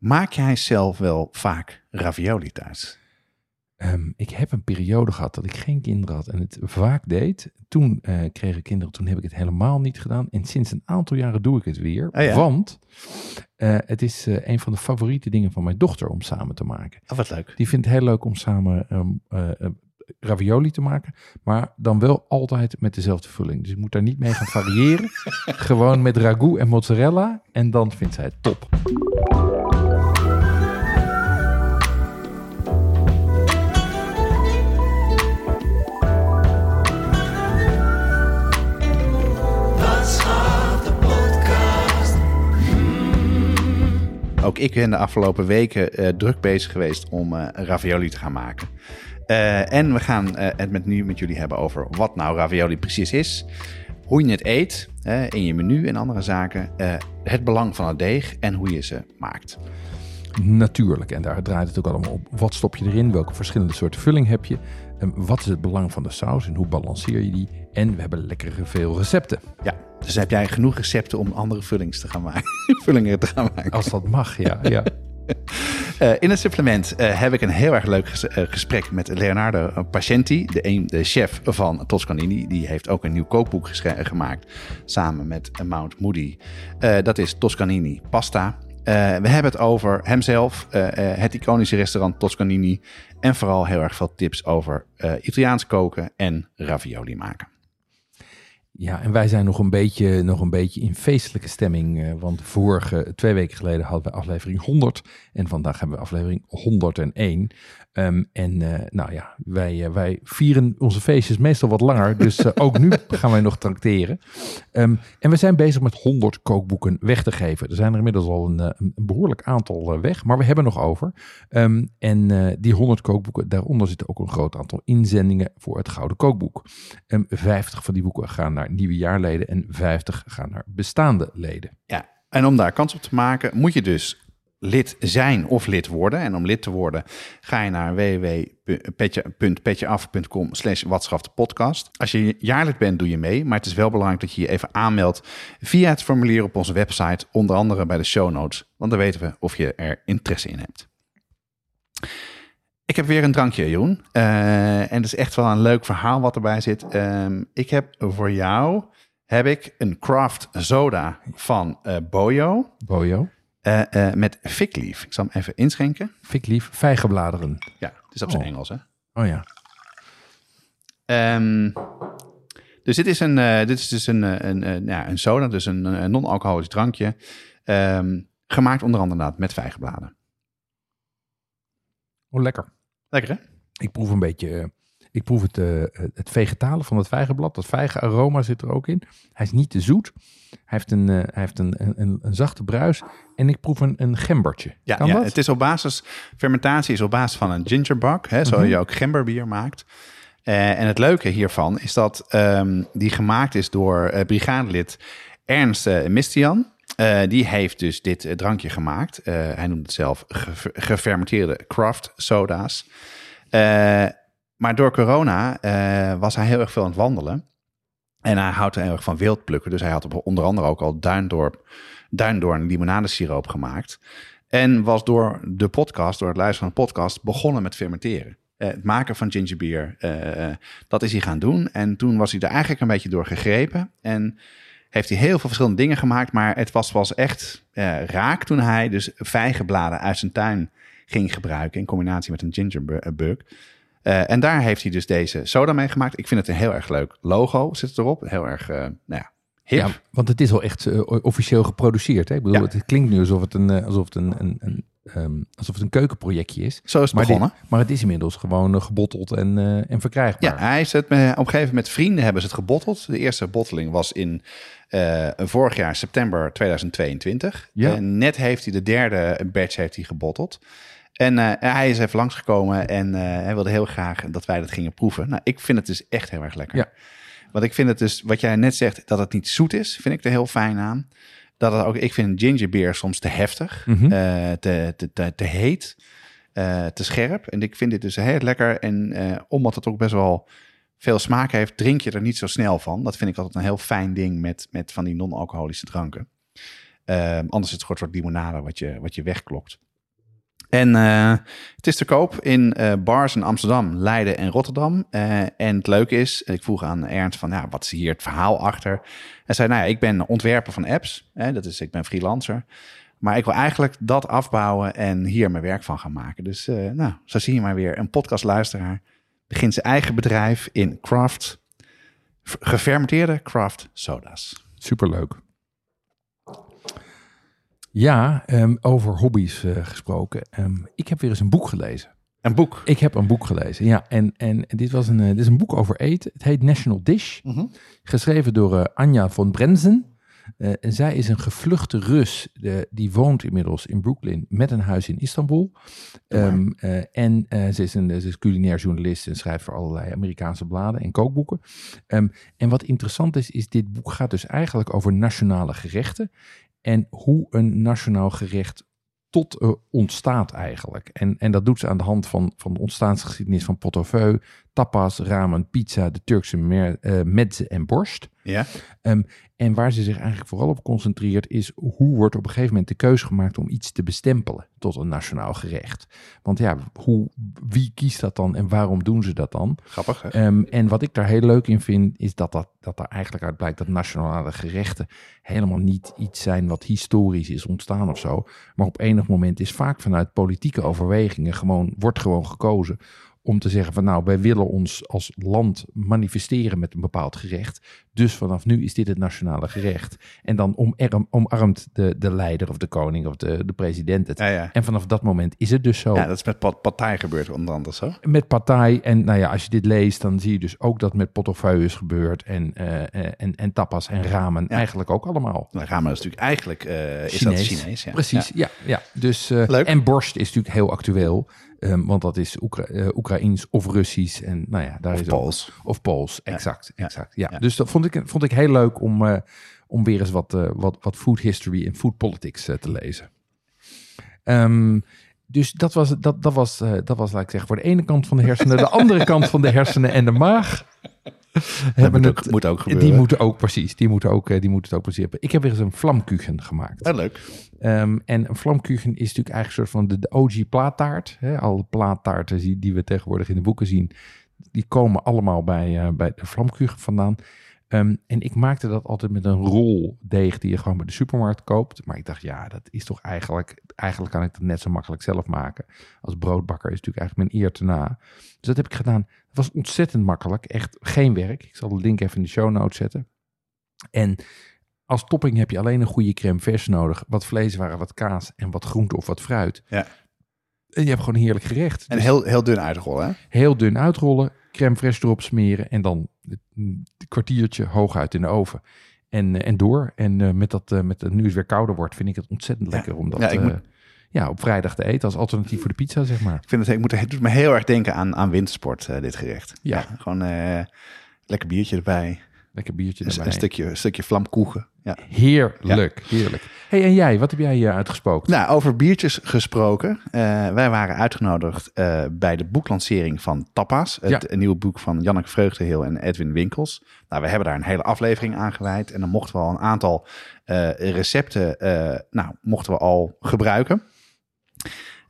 maak jij zelf wel vaak ravioli thuis? Ehm, ik heb een periode gehad dat ik geen kinderen had en het vaak deed. Toen eh, kreeg ik kinderen, toen heb ik het helemaal niet gedaan. En sinds een aantal jaren doe ik het weer. Oh ja? Want eh, het is eh, een van de favoriete dingen van mijn dochter om samen te maken. Oh, wat leuk. Die vindt het heel leuk om samen ehm, eh, eh, ravioli te maken. Maar dan wel altijd met dezelfde vulling. Dus ik moet daar niet mee gaan variëren. Gewoon met ragout en mozzarella. En dan vindt zij het top. Ook ik ben de afgelopen weken eh, druk bezig geweest om eh, ravioli te gaan maken. Eh, en we gaan het met, nu met jullie hebben over wat nou ravioli precies is. Hoe je het eet in je menu en andere zaken. het belang van het deeg en hoe je ze maakt. Natuurlijk. En daar draait het ook allemaal op. Wat stop je erin? Welke verschillende soorten vulling heb je? Ehm, wat is het belang van de saus en hoe balanceer je die? En we hebben lekkere veel recepten. Ja, dus heb jij genoeg recepten om andere vullings te gaan maken, vullingen te gaan maken. Als dat mag, ja. ja. Eh, in het supplement eh, heb ik een heel erg leuk ges- eh, gesprek met Leonardo Pacenti, de, een, de chef van Toscanini. Die heeft ook een nieuw kookboek gemaakt samen met Mount Moody. Dat is Toscanini Pasta. We hebben het over hemzelf, het iconische restaurant Toscanini. En vooral heel erg veel tips over Italiaans koken en ravioli maken. Ja, en wij zijn nog een beetje, nog een beetje in feestelijke stemming. eh, want vorige, twee weken geleden hadden we aflevering 100. En vandaag hebben we aflevering 101. Ehm, en eh, nou ja, wij, eh, wij vieren onze feestjes meestal wat langer. Dus eh, ook nu gaan wij nog trakteren. Ehm, en we zijn bezig met 100 kookboeken weg te geven. Er zijn er inmiddels al een, eh, een behoorlijk aantal weg. Maar we hebben nog over. Ehm, en die 100 kookboeken, daaronder zitten ook een groot aantal inzendingen voor het Gouden Kookboek. Ehm, 50 van die boeken gaan naar nieuwe jaarleden en 50 gaan naar bestaande leden. Ja, en om daar kans op te maken, moet je dus lid zijn of lid worden. En om lid te worden ga je naar www.petjeaf.com slash podcast. Als je jaarlid bent, doe je mee. Maar het is wel belangrijk dat je je even aanmeldt via het formulier op onze website. Onder andere bij de show notes. Want dan weten we of je er interesse in hebt. Ik heb weer een drankje, Jeroen. Eh, en het is echt wel een leuk verhaal wat erbij zit. Ehm, ik heb voor jou heb ik een craft soda van eh, Boyo Bojo, eh, eh, met fig leaf. Ik zal hem even inschenken. fiklief, vijgenbladeren. Ja, het is op zijn Oh. Engels, hè? Oh ja, Ehm, dus dit is, een, eh, dit is dus een, een, een, ja, een soda, dus een, non-alcoholisch drankje. Ehm, gemaakt onder andere met vijgenbladen. oh lekker. Lekker, hè? Ik proef een beetje, ik proef het, eh, het vegetale van het vijgenblad. Dat vijgenaroma zit er ook in. Hij is niet te zoet. Hij heeft een, eh, hij heeft een, een, een zachte bruis. En ik proef een, een gembertje. Ja, kan ja dat? het is op basis, fermentatie is op basis van een gingerbak, hè, zo Mhm. je ook gemberbier maakt. Eh, en het leuke hiervan is dat ehm, die gemaakt is door brigadelid Ernst Mistian. Die heeft dus dit drankje gemaakt. Hij noemt het zelf ge- gefermenteerde craft soda's. Maar door corona eh, was hij heel erg veel aan het wandelen. En hij houdt heel erg van wildplukken. Dus hij had onder andere ook al Duindorp, Duindoorn limonadesiroop gemaakt. En was door de podcast, door het luisteren van de podcast, begonnen met fermenteren. Eh, het maken van gingerbeer, eh, dat is hij gaan doen. En toen was hij er eigenlijk een beetje door gegrepen. En heeft hij heel veel verschillende dingen gemaakt. Maar het was, was echt raak toen hij dus vijgenbladen uit zijn tuin ging gebruiken. In combinatie met een gingerbug. Eh, en daar heeft hij dus deze soda mee gemaakt. Ik vind het een heel erg leuk logo, zit erop. Heel erg, eh, nou ja, hip. Ja, want het is al echt eh, officieel geproduceerd. Hè? Ik bedoel, Ja. het klinkt nu alsof het een, alsof het een, een, een ehm, alsof het een keukenprojectje is. Zo is het Maar, dit- begonnen. maar het is inmiddels gewoon gebotteld en, en verkrijgbaar. Ja, hij is het met, op een gegeven moment met vrienden hebben ze het gebotteld. De eerste botteling was in vorig jaar september 2022. Ja. En net heeft hij de derde batch heeft hij gebotteld. En eh, hij is even langsgekomen en eh, hij wilde heel graag dat wij dat gingen proeven. Nou, ik vind het dus echt heel erg lekker. Ja. Want ik vind het dus, wat jij net zegt, dat het niet zoet is, vind ik er heel fijn aan. Dat het ook, ik vind gingerbeer soms te heftig, Mhm. eh, te, te, te, te heet, te scherp. En ik vind dit dus heel lekker. En omdat het ook best wel veel smaak heeft, drink je er niet zo snel van. Dat vind ik altijd een heel fijn ding met, met van die non-alcoholische dranken. Ehm, anders is het gewoon een soort limonade wat je, wat je wegklokt. En eh, het is te koop in eh, bars in Amsterdam, Leiden en Rotterdam. Eh, en het leuke is, ik vroeg aan Ernst van, ja, wat is hier het verhaal achter? Hij zei, nou ja, ik ben ontwerper van apps. Hè, dat is, ik ben freelancer. Maar ik wil eigenlijk dat afbouwen en hier mijn werk van gaan maken. Dus nou, zo zie je maar weer. Een podcastluisteraar begint zijn eigen bedrijf in craft, gefermenteerde craft soda's. Superleuk. Ja, ehm, over hobby's eh, gesproken. Ehm, ik heb weer eens een boek gelezen. Een boek. Ik heb een boek gelezen, ja. En, en dit, was een, eh, dit is een boek over eten. Het heet National Dish. Mhm. Geschreven door eh, Anja von Brenzen. En zij is een gevluchte Rus. die woont inmiddels in Brooklyn met een huis in Istanbul. Eh, en ze, is een, ze is culinair journalist en schrijft voor allerlei Amerikaanse bladen en kookboeken. En wat interessant is, is dit boek gaat dus eigenlijk over nationale gerechten. En hoe een nationaal gerecht tot eh, ontstaat eigenlijk. En, en dat doet ze aan de hand van, van de ontstaansgeschiedenis van pot au feu, tapas, ramen, pizza, de Turkse mer, eh en borst. Ja, En waar ze zich eigenlijk vooral op concentreert is hoe wordt op een gegeven moment de keuze gemaakt om iets te bestempelen tot een nationaal gerecht. Want ja, hoe, wie kiest dat dan en waarom doen ze dat dan? grappig. Hè? Ehm, en wat ik daar heel leuk in vind, is dat, dat, dat er eigenlijk uit blijkt dat nationale gerechten helemaal niet iets zijn wat historisch is ontstaan of zo. Maar op enig moment is vaak vanuit politieke overwegingen gewoon, wordt gewoon gekozen om te zeggen van nou, wij willen ons als land manifesteren met een bepaald gerecht. Dus vanaf nu is dit het nationale gerecht. En dan omarm, omarmt de, de leider of de koning of de, de president het. Ja, ja. En vanaf dat moment is het dus zo. ja, dat is met Pat Partij gebeurd onder andere zo. Met partij. En nou ja, als je dit leest, dan zie je dus ook dat met portefeuille is gebeurd. En, eh, en, en tapas en ramen Ja. eigenlijk ook allemaal. Nou, ramen is natuurlijk eigenlijk eh, is dat Chinees. Ja. Precies, ja. ja, Dus, Leuk. En borst is natuurlijk heel actueel. ehm, want dat is Oekra Oekraïens of Russisch. En nou ja, daar Of is ook- Pools. Of Pools, exact. Exact ja. Ja. Dus dat vond ik, vond ik heel leuk om, eh, om weer eens wat, eh, wat, wat food history en food politics eh, te lezen. Ehm, dus dat was, dat, dat, was, dat was, laat ik zeggen, voor de ene kant van de hersenen. De andere kant van de hersenen en de maag. Hebben moet, het, ook, moet ook gebeuren. die moeten ook, precies, die moeten ook, die moeten het ook precies hebben. Ik heb weer eens een vlamkuchen gemaakt. Ah, leuk. Ehm, en een vlamkuchen is natuurlijk eigenlijk een soort van de, de OG plaattaart. Hè? Alle plaattaarten die, die we tegenwoordig in de boeken zien, die komen allemaal bij, bij de vlamkuchen vandaan. Ehm, en ik maakte dat altijd met een rol deeg die je gewoon bij de supermarkt koopt. Maar ik dacht, ja, dat is toch eigenlijk... Eigenlijk kan ik dat net zo makkelijk zelf maken. Als broodbakker is natuurlijk eigenlijk mijn eer te na. Dus dat heb ik gedaan. Het was ontzettend makkelijk. Echt geen werk. Ik zal de link even in de show notes zetten. En als topping heb je alleen een goede crème vers nodig. Wat vleeswaren, wat kaas en wat groente of wat fruit. Ja. En je hebt gewoon een heerlijk gerecht. En Dus heel, heel dun uitrollen, hè? heel dun uitrollen, crème fraîche erop smeren en dan een kwartiertje hooguit in de oven. En, eh, en door. En eh, met dat, eh, met het nu het weer kouder wordt, vind ik het ontzettend lekker om dat Ja, ik moet- ja, op vrijdag te eten als alternatief voor de pizza, zeg maar. Ik vind het, ik moet, het doet me heel erg denken aan, aan wintersport, dit gerecht. Ja. gewoon lekker biertje erbij. Lekker biertje Een, erbij. een stukje, een stukje vlamkoegen. Ja. Heerlijk, heerlijk. hey, en jij, wat heb jij hier uitgespookt? Nou, over biertjes gesproken. Eh, wij waren uitgenodigd eh, bij de boeklancering van Tapas. Het Ja. nieuwe boek van Janneke Vreugdeheel en Edwin Winkels. Nou, we hebben daar een hele aflevering aan gewijd. En dan mochten we al een aantal eh, recepten eh, nou, mochten we al gebruiken.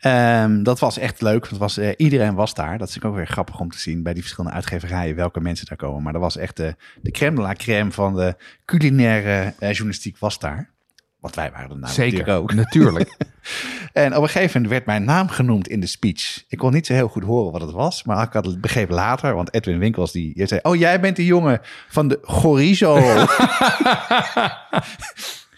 Ehm, dat was echt leuk. want was, eh, iedereen was daar. Dat is ook weer grappig om te zien bij die verschillende uitgeverijen welke mensen daar komen. Maar dat was echt de, de crème de la crème van de culinaire eh, journalistiek was daar. Wat wij waren er nou Zeker, natuurlijk ook. natuurlijk. En op een gegeven moment werd mijn naam genoemd in de speech. Ik kon niet zo heel goed horen wat het was, maar ik had het begrepen later. Want Edwin Winkels die, die zei, oh jij bent die jongen van de chorizo.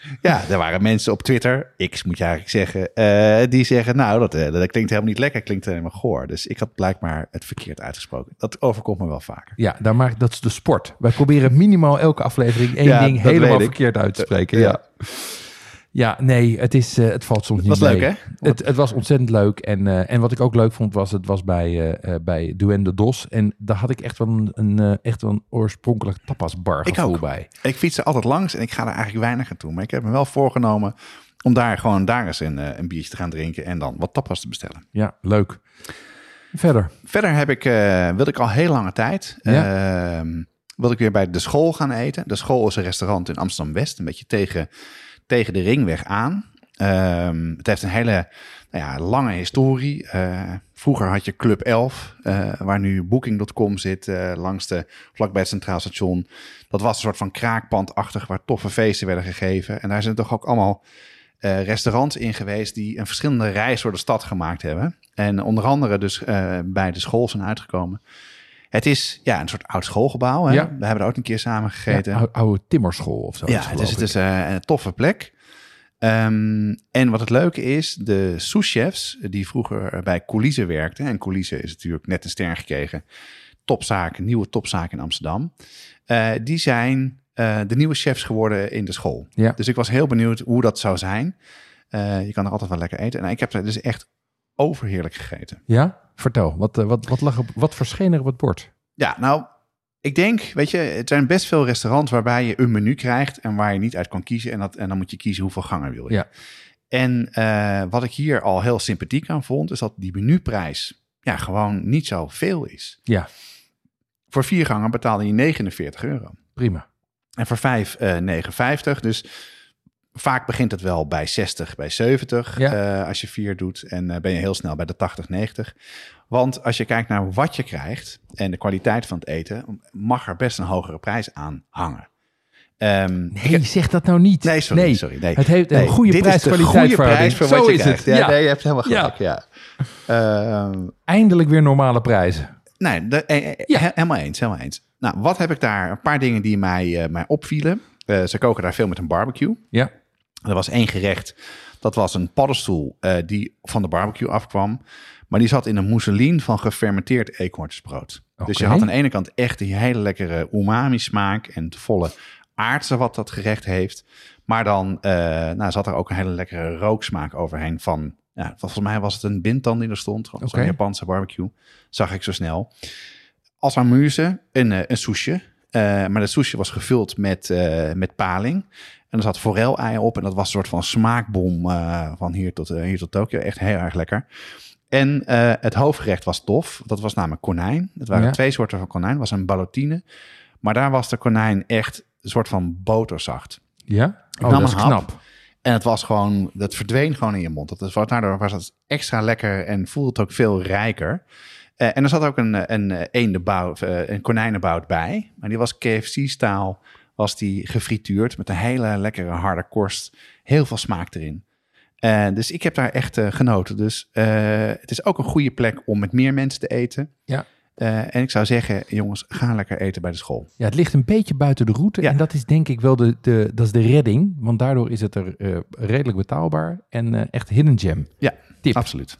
Ja, er waren mensen op Twitter, X moet je eigenlijk zeggen, eh, die zeggen, nou, dat, eh, dat klinkt helemaal niet lekker, klinkt helemaal goor. Dus ik had blijkbaar het verkeerd uitgesproken. Dat overkomt me wel vaker. Ja, daar maak, dat is de sport. Wij proberen minimaal elke aflevering één Ja, ding helemaal verkeerd uit te spreken. Ja. Ja, ja nee, het, is, eh, het valt soms niet Was mee. leuk, hè? Het, het was ontzettend leuk. En, eh, en wat ik ook leuk vond, was het was bij, eh, bij Duende Dos. En daar had ik echt wel een, een, echt wel een oorspronkelijk tapasbar Ik gevoel ook. bij. Ik fiets er altijd langs en ik ga er eigenlijk weinig aan toe. Maar ik heb me wel voorgenomen om daar gewoon daar eens een, een biertje te gaan drinken en dan wat tapas te bestellen. Ja, leuk. Verder. Verder heb ik, wilde ik al heel lange tijd, Ja. ehm, wilde ik weer bij de school gaan eten. De school is een restaurant in Amsterdam-West, een beetje tegen, tegen de ringweg aan. Ehm, het heeft een hele nou ja, lange historie. Eh, vroeger had je Club 11, eh, waar nu Booking.com zit, eh, langs de, vlakbij het Centraal Station. Dat was een soort van kraakpandachtig, waar toffe feesten werden gegeven. En daar zijn toch ook allemaal restaurants in geweest die een verschillende reis door de stad gemaakt hebben. En onder andere dus bij de school zijn uitgekomen. Het is ja, een soort oud schoolgebouw. Hè? Ja. We hebben er ook een keer samen gegeten. Ja, oude timmerschool of zo. Ja, het is, het is eh, een toffe plek. Ehm, en wat het leuke is, de souschefs die vroeger bij Coulisse werkten... en Coulisse is natuurlijk net een ster gekregen... topzaak, nieuwe topzaak in Amsterdam... eh, die zijn eh, de nieuwe chefs geworden in de school. Ja. Dus ik was heel benieuwd hoe dat zou zijn. Eh, je kan er altijd wel lekker eten. En ik heb er dus echt overheerlijk gegeten. Ja? Vertel, wat, eh, wat, wat, lag op, wat verscheen er op het bord? Ja, nou, ik denk, weet je, het zijn best veel restaurants waarbij je een menu krijgt en waar je niet uit kan kiezen. En, dat, en dan moet je kiezen hoeveel gangen wil je. Ja. En eh, wat ik hier al heel sympathiek aan vond, is dat die menuprijs ja, gewoon niet zo veel is. Ja, Voor vier gangen betaalde je 49 euro. prima. En voor vijf eh 59. Dus vaak begint het wel bij 60, bij 70 Ja. eh, als je vier doet. En eh, ben je heel snel bij de 80, 90. Want als je kijkt naar wat je krijgt en de kwaliteit van het eten, mag er best een hogere prijs aan hangen. Ehm, ik Nee, heb- zeg dat nou niet. Nee, sorry, sorry. Nee. Het heeft een Nee, goede prijs-kwaliteit prijs voor Zo wat je is krijgt. het. Ja, Ja. Nee, je hebt helemaal gelijk. Ja. Ehm, Eindelijk weer normale prijzen. Nee, de, eh, Ja. he- helemaal eens, helemaal eens. Nou, wat heb ik daar? Een paar dingen die mij, mij opvielen. Ze koken daar veel met een barbecue. Ja, Er was één gerecht, dat was een paddenstoel eh, die van de barbecue afkwam. Maar die zat in een mousseline van gefermenteerd eekhoornsbrood. Dus je had aan de ene kant echt die hele lekkere umami smaak en het volle aardse wat dat gerecht heeft. Maar dan eh, nou, zat er ook een hele lekkere rooksmaak overheen van... Ja, volgens mij was het een bintan die er stond. Gewoon Zo'n Oké. Japanse barbecue. Zag ik zo snel. Als amuse een, eh, een soesje. Maar dat soesje was gevuld met, met paling. En er zat forel-ei op. En dat was een soort van smaakbom eh, van hier tot, eh, hier tot Tokio. Echt heel erg lekker. En eh, het hoofdgerecht was tof. Dat was namelijk konijn. Het waren Ja. twee soorten van konijn. Het was een ballotine. Maar daar was de konijn echt een soort van boterzacht. ja? Oh, dat is hap. knap. En het was gewoon, dat verdween gewoon in je mond. Dat is, daardoor was het extra lekker en voelde het ook veel rijker. En er zat ook een, een, een, een konijnenbout bij. Maar die was KFC-staal, was die gefrituurd met een hele lekkere harde korst. Heel veel smaak erin. Eh, dus ik heb daar echt eh, genoten. Dus eh, het is ook een goede plek om met meer mensen te eten. Ja. Eh, en ik zou zeggen, jongens, ga lekker eten bij de school. Ja, het ligt een beetje buiten de route. Ja. En dat is denk ik wel de, de, dat is de redding. Want daardoor is het er redelijk betaalbaar. En echt hidden gem. Ja, Tip. absoluut.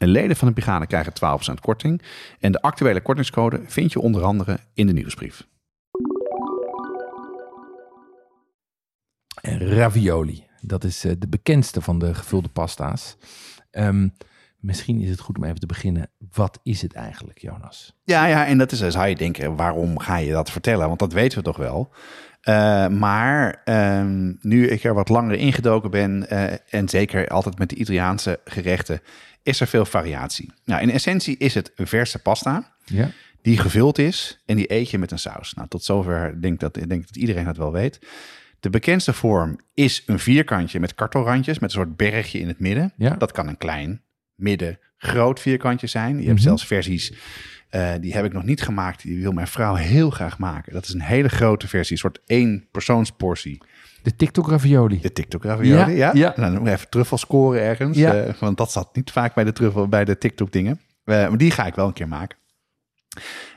En leden van de brigade krijgen 12% korting. En de actuele kortingscode vind je onder andere in de nieuwsbrief. En ravioli, dat is eh, de bekendste van de gevulde pasta's. Ehm, misschien is het goed om even te beginnen. Wat is het eigenlijk, Jonas? Ja, ja, en dat is, dan zou je denken, waarom ga je dat vertellen? Want dat weten we toch wel. Eh, maar ehm, nu ik er wat langer ingedoken ben, eh, en zeker altijd met de Italiaanse gerechten, is er veel variatie. Nou, in essentie is het een verse pasta Ja. die gevuld is en die eet je met een saus. Nou, tot zover denk ik dat, ik denk dat iedereen dat wel weet. De bekendste vorm is een vierkantje met kartelrandjes met een soort bergje in het midden. Ja. Dat kan een klein, midden, groot vierkantje zijn. Je hebt Mhm. zelfs versies, eh, die heb ik nog niet gemaakt. Die wil mijn vrouw heel graag maken. Dat is een hele grote versie, een soort één persoonsportie. De TikTok ravioli. De TikTok ravioli, ja. Ja, ja. En dan even truffel scoren ergens. Ja. eh, want dat zat niet vaak bij de truffel, bij de TikTok dingen. Eh, maar die ga ik wel een keer maken.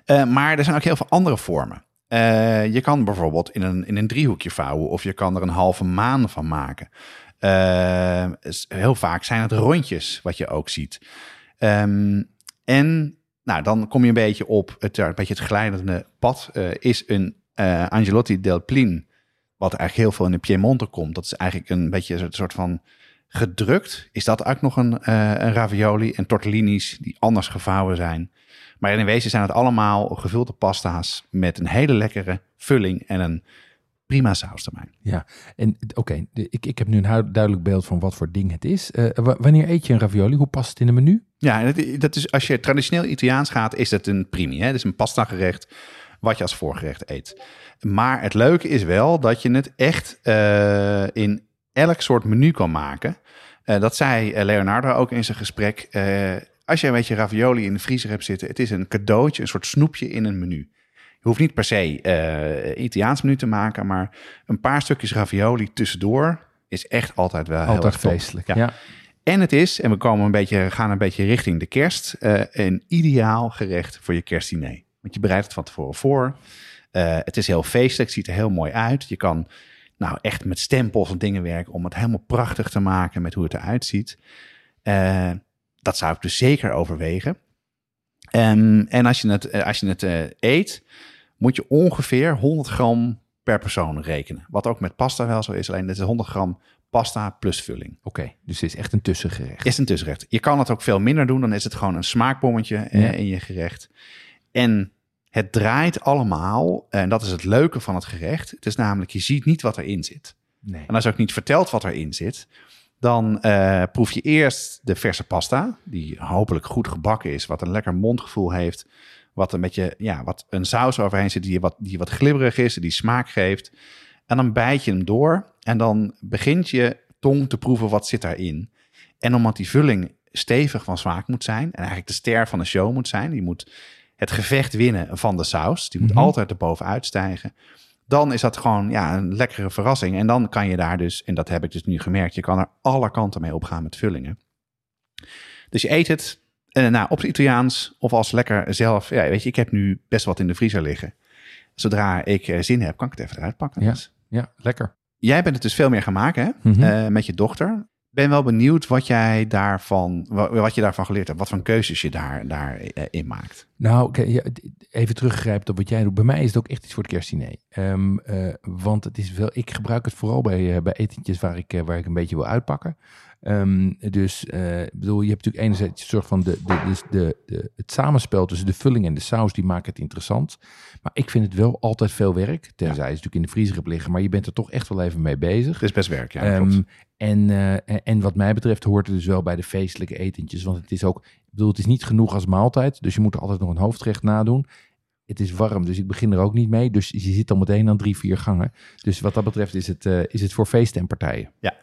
Eh, maar er zijn ook heel veel andere vormen. Je kan bijvoorbeeld in een, in een driehoekje vouwen. Of je kan er een halve maan van maken. Heel vaak zijn het rondjes wat je ook ziet. Ehm, en nou, dan kom je een beetje op het, een beetje het glijdende pad. is een Angelotti del Plin wat eigenlijk heel veel in de Piemonte komt. Dat is eigenlijk een beetje een soort van gedrukt. Is dat ook nog een, eh, een ravioli en tortellini's die anders gevouwen zijn. Maar in wezen zijn het allemaal gevulde pasta's met een hele lekkere vulling en een prima saus erbij. Ja, en oké, ik, ik heb nu een duidelijk beeld van wat voor ding het is. Eh, wa- wanneer eet je een ravioli? Hoe past het in een menu? Ja, en dat, dat is, als je traditioneel Italiaans gaat, is het een primi. Hè? Dus een pasta gerecht wat je als voorgerecht eet. Maar het leuke is wel dat je het echt eh, in elk soort menu kan maken. Eh, dat zei eh, Leonardo ook in zijn gesprek. Als je een beetje ravioli in de vriezer hebt zitten, het is een cadeautje, een soort snoepje in een menu. Je hoeft niet per se Italiaans menu te maken, maar een paar stukjes ravioli tussendoor is echt altijd wel heel erg feestelijk. Ja. Ja. En het is, en we komen een beetje, gaan een beetje richting de kerst, een ideaal gerecht voor je kerstdiner. Want je bereidt het van tevoren voor. Eh, het is heel feestelijk, het ziet er heel mooi uit. Je kan nou echt met stempels en dingen werken om het helemaal prachtig te maken met hoe het eruit ziet. Eh, dat zou ik dus zeker overwegen. Ehm, en als je het, eh, als je het eet, moet je ongeveer 100 gram per persoon rekenen. Wat ook met pasta wel zo is, alleen dit is 100 gram pasta plus vulling. Oké, dus het is echt een tussengerecht. Is een tussenrecht. Je kan het ook veel minder doen. Dan is het gewoon een smaakbommetje Ja. in je gerecht. En het draait allemaal. En dat is het leuke van het gerecht. Het is namelijk, je ziet niet wat erin zit. Nee. En als je ook niet vertelt wat erin zit, dan eh, proef je eerst de verse pasta, die hopelijk goed gebakken is, wat een lekker mondgevoel heeft, wat een beetje, ja, wat een saus overheen zit, die wat, die wat glibberig is, die smaak geeft. En dan bijt je hem door en dan begint je tong te proeven wat zit daarin. En omdat die vulling stevig van smaak moet zijn en eigenlijk de ster van de show moet zijn, die moet het gevecht winnen van de saus, die moet Mhm. altijd erbovenuit stijgen dan is dat gewoon ja, een lekkere verrassing. En dan kan je daar dus, en dat heb ik dus nu gemerkt, je kan er alle kanten mee opgaan met vullingen. Dus je eet het eh, nou, op het Italiaans of als lekker zelf. Ja, weet je, ik heb nu best wat in de vriezer liggen. Zodra ik eh, zin heb, kan ik het even eruit pakken. Ja. Ja, lekker. Jij bent het dus veel meer gaan maken hè? Mhm. Eh, met je dochter. Ben wel benieuwd wat jij daarvan, wa- wat je daarvan geleerd hebt. Wat voor keuzes je daar, daar eh, maakt. Nou, even teruggrijpen op wat jij doet. Bij mij is het ook echt iets voor het kerstdiner. Ehm, eh, want het is wel, ik gebruik het vooral bij, eh, bij etentjes waar ik, waar ik een beetje wil uitpakken. Ehm, dus, ik bedoel, je hebt natuurlijk enerzijds een soort van de, de, de, de, het samenspel tussen de vulling en de saus, die maken het interessant. Maar ik vind het wel altijd veel werk. Tenzij je het natuurlijk in de vriezer hebt liggen, maar je bent er toch echt wel even mee bezig. Het is best werk, ja. Ehm, en, eh, en wat mij betreft hoort het dus wel bij de feestelijke etentjes. Want het is ook, ik bedoel, het is niet genoeg als maaltijd. Dus je moet er altijd nog een hoofdgerecht nadoen. Het is warm, dus ik begin er ook niet mee. Dus je zit al meteen aan drie, vier gangen. Dus wat dat betreft is het, eh, is het voor feesten en partijen. Ja.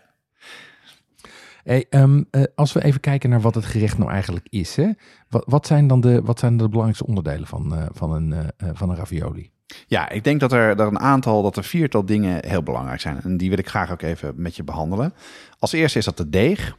Hey, ehm, eh, als we even kijken naar wat het gerecht nou eigenlijk is. Hè? Wat, wat, zijn dan de, wat zijn de belangrijkste onderdelen van, eh, van, een, eh, van een ravioli? Ja, ik denk dat er, dat een aantal, dat er viertal dingen heel belangrijk zijn. En die wil ik graag ook even met je behandelen. Als eerste is dat de deeg.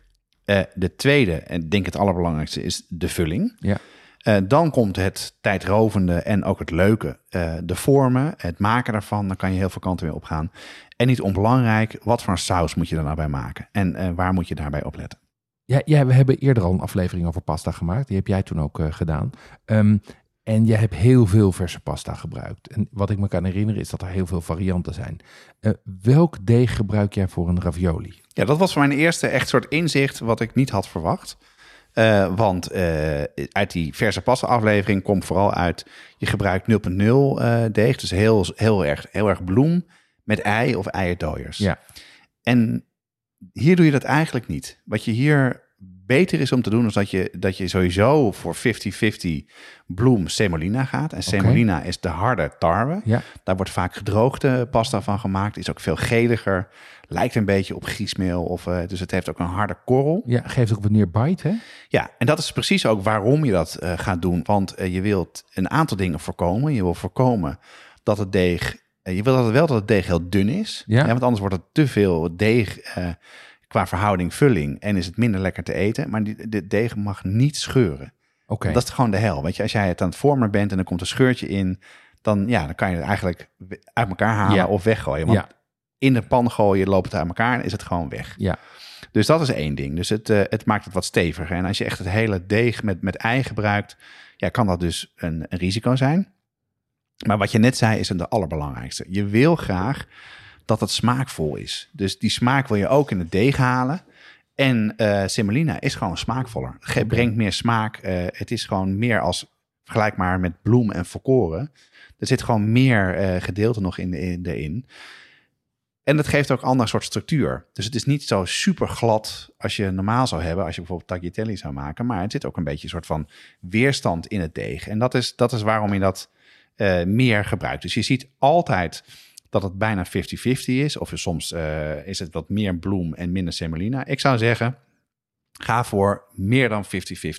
De tweede, en ik denk het allerbelangrijkste, is de vulling. Ja. Eh, dan komt het tijdrovende en ook het leuke. eh, de vormen, het maken daarvan. Dan kan je heel veel kanten mee opgaan. En niet onbelangrijk, wat voor saus moet je er nou bij maken? En eh, waar moet je daarbij op letten? Ja, ja, we hebben eerder al een aflevering over pasta gemaakt. Die heb jij toen ook gedaan. Ehm, en jij hebt heel veel verse pasta gebruikt. En wat ik me kan herinneren is dat er heel veel varianten zijn. Welk deeg gebruik jij voor een ravioli? Ja, dat was voor mijn eerste echt soort inzicht wat ik niet had verwacht. Eh, want eh, uit die verse pasta aflevering komt vooral uit... je gebruikt 0.0 eh, deeg, dus heel, heel, erg, heel erg bloem met ei of eierdooiers. Ja. En hier doe je dat eigenlijk niet. Wat je hier beter is om te doen is dat je, dat je sowieso voor 50-50 bloem semolina gaat. En semolina is de harde tarwe. Ja. Daar wordt vaak gedroogde pasta van gemaakt. Is ook veel geliger. Lijkt een beetje op griesmeel. Of, uh, dus het heeft ook een harde korrel. Ja, geeft ook wat meer bite, hè? Ja, en dat is precies ook waarom je dat uh, gaat doen. Want uh, je wilt een aantal dingen voorkomen. Je wil voorkomen dat het deeg... je wil dat wel dat het deeg heel dun is. Ja. want anders wordt het te veel deeg qua verhouding vulling en is het minder lekker te eten. Maar die, de deeg mag niet scheuren. Oké. Dat is gewoon de hel. Weet je, als jij het aan het vormen bent en er komt een scheurtje in, dan, ja, dan kan je het eigenlijk uit elkaar halen Ja. of weggooien. Want Ja. In de pan gooien, loopt het uit elkaar en is het gewoon weg. Ja. Dus dat is één ding. Dus het, eh, het maakt het wat steviger. En als je echt het hele deeg met, met ei gebruikt, ja, kan dat dus een, een risico zijn. Maar wat je net zei is het allerbelangrijkste. Je wil graag dat het smaakvol is. Dus die smaak wil je ook in het deeg halen. En eh semolina is gewoon smaakvoller. Het brengt meer smaak. Eh, het is gewoon meer als vergelijk maar met bloem en volkoren. Er zit gewoon meer gedeelte nog in, in, erin. En dat geeft ook een ander soort structuur. Dus het is niet zo super glad als je normaal zou hebben, als je bijvoorbeeld tagliatelle zou maken. Maar het zit ook een beetje een soort van weerstand in het deeg. En dat is, dat is waarom je dat eh, meer gebruikt. Dus je ziet altijd dat het bijna 50-50 is. Of soms eh, is het wat meer bloem en minder semolina. Ik zou zeggen, ga voor meer dan 50-50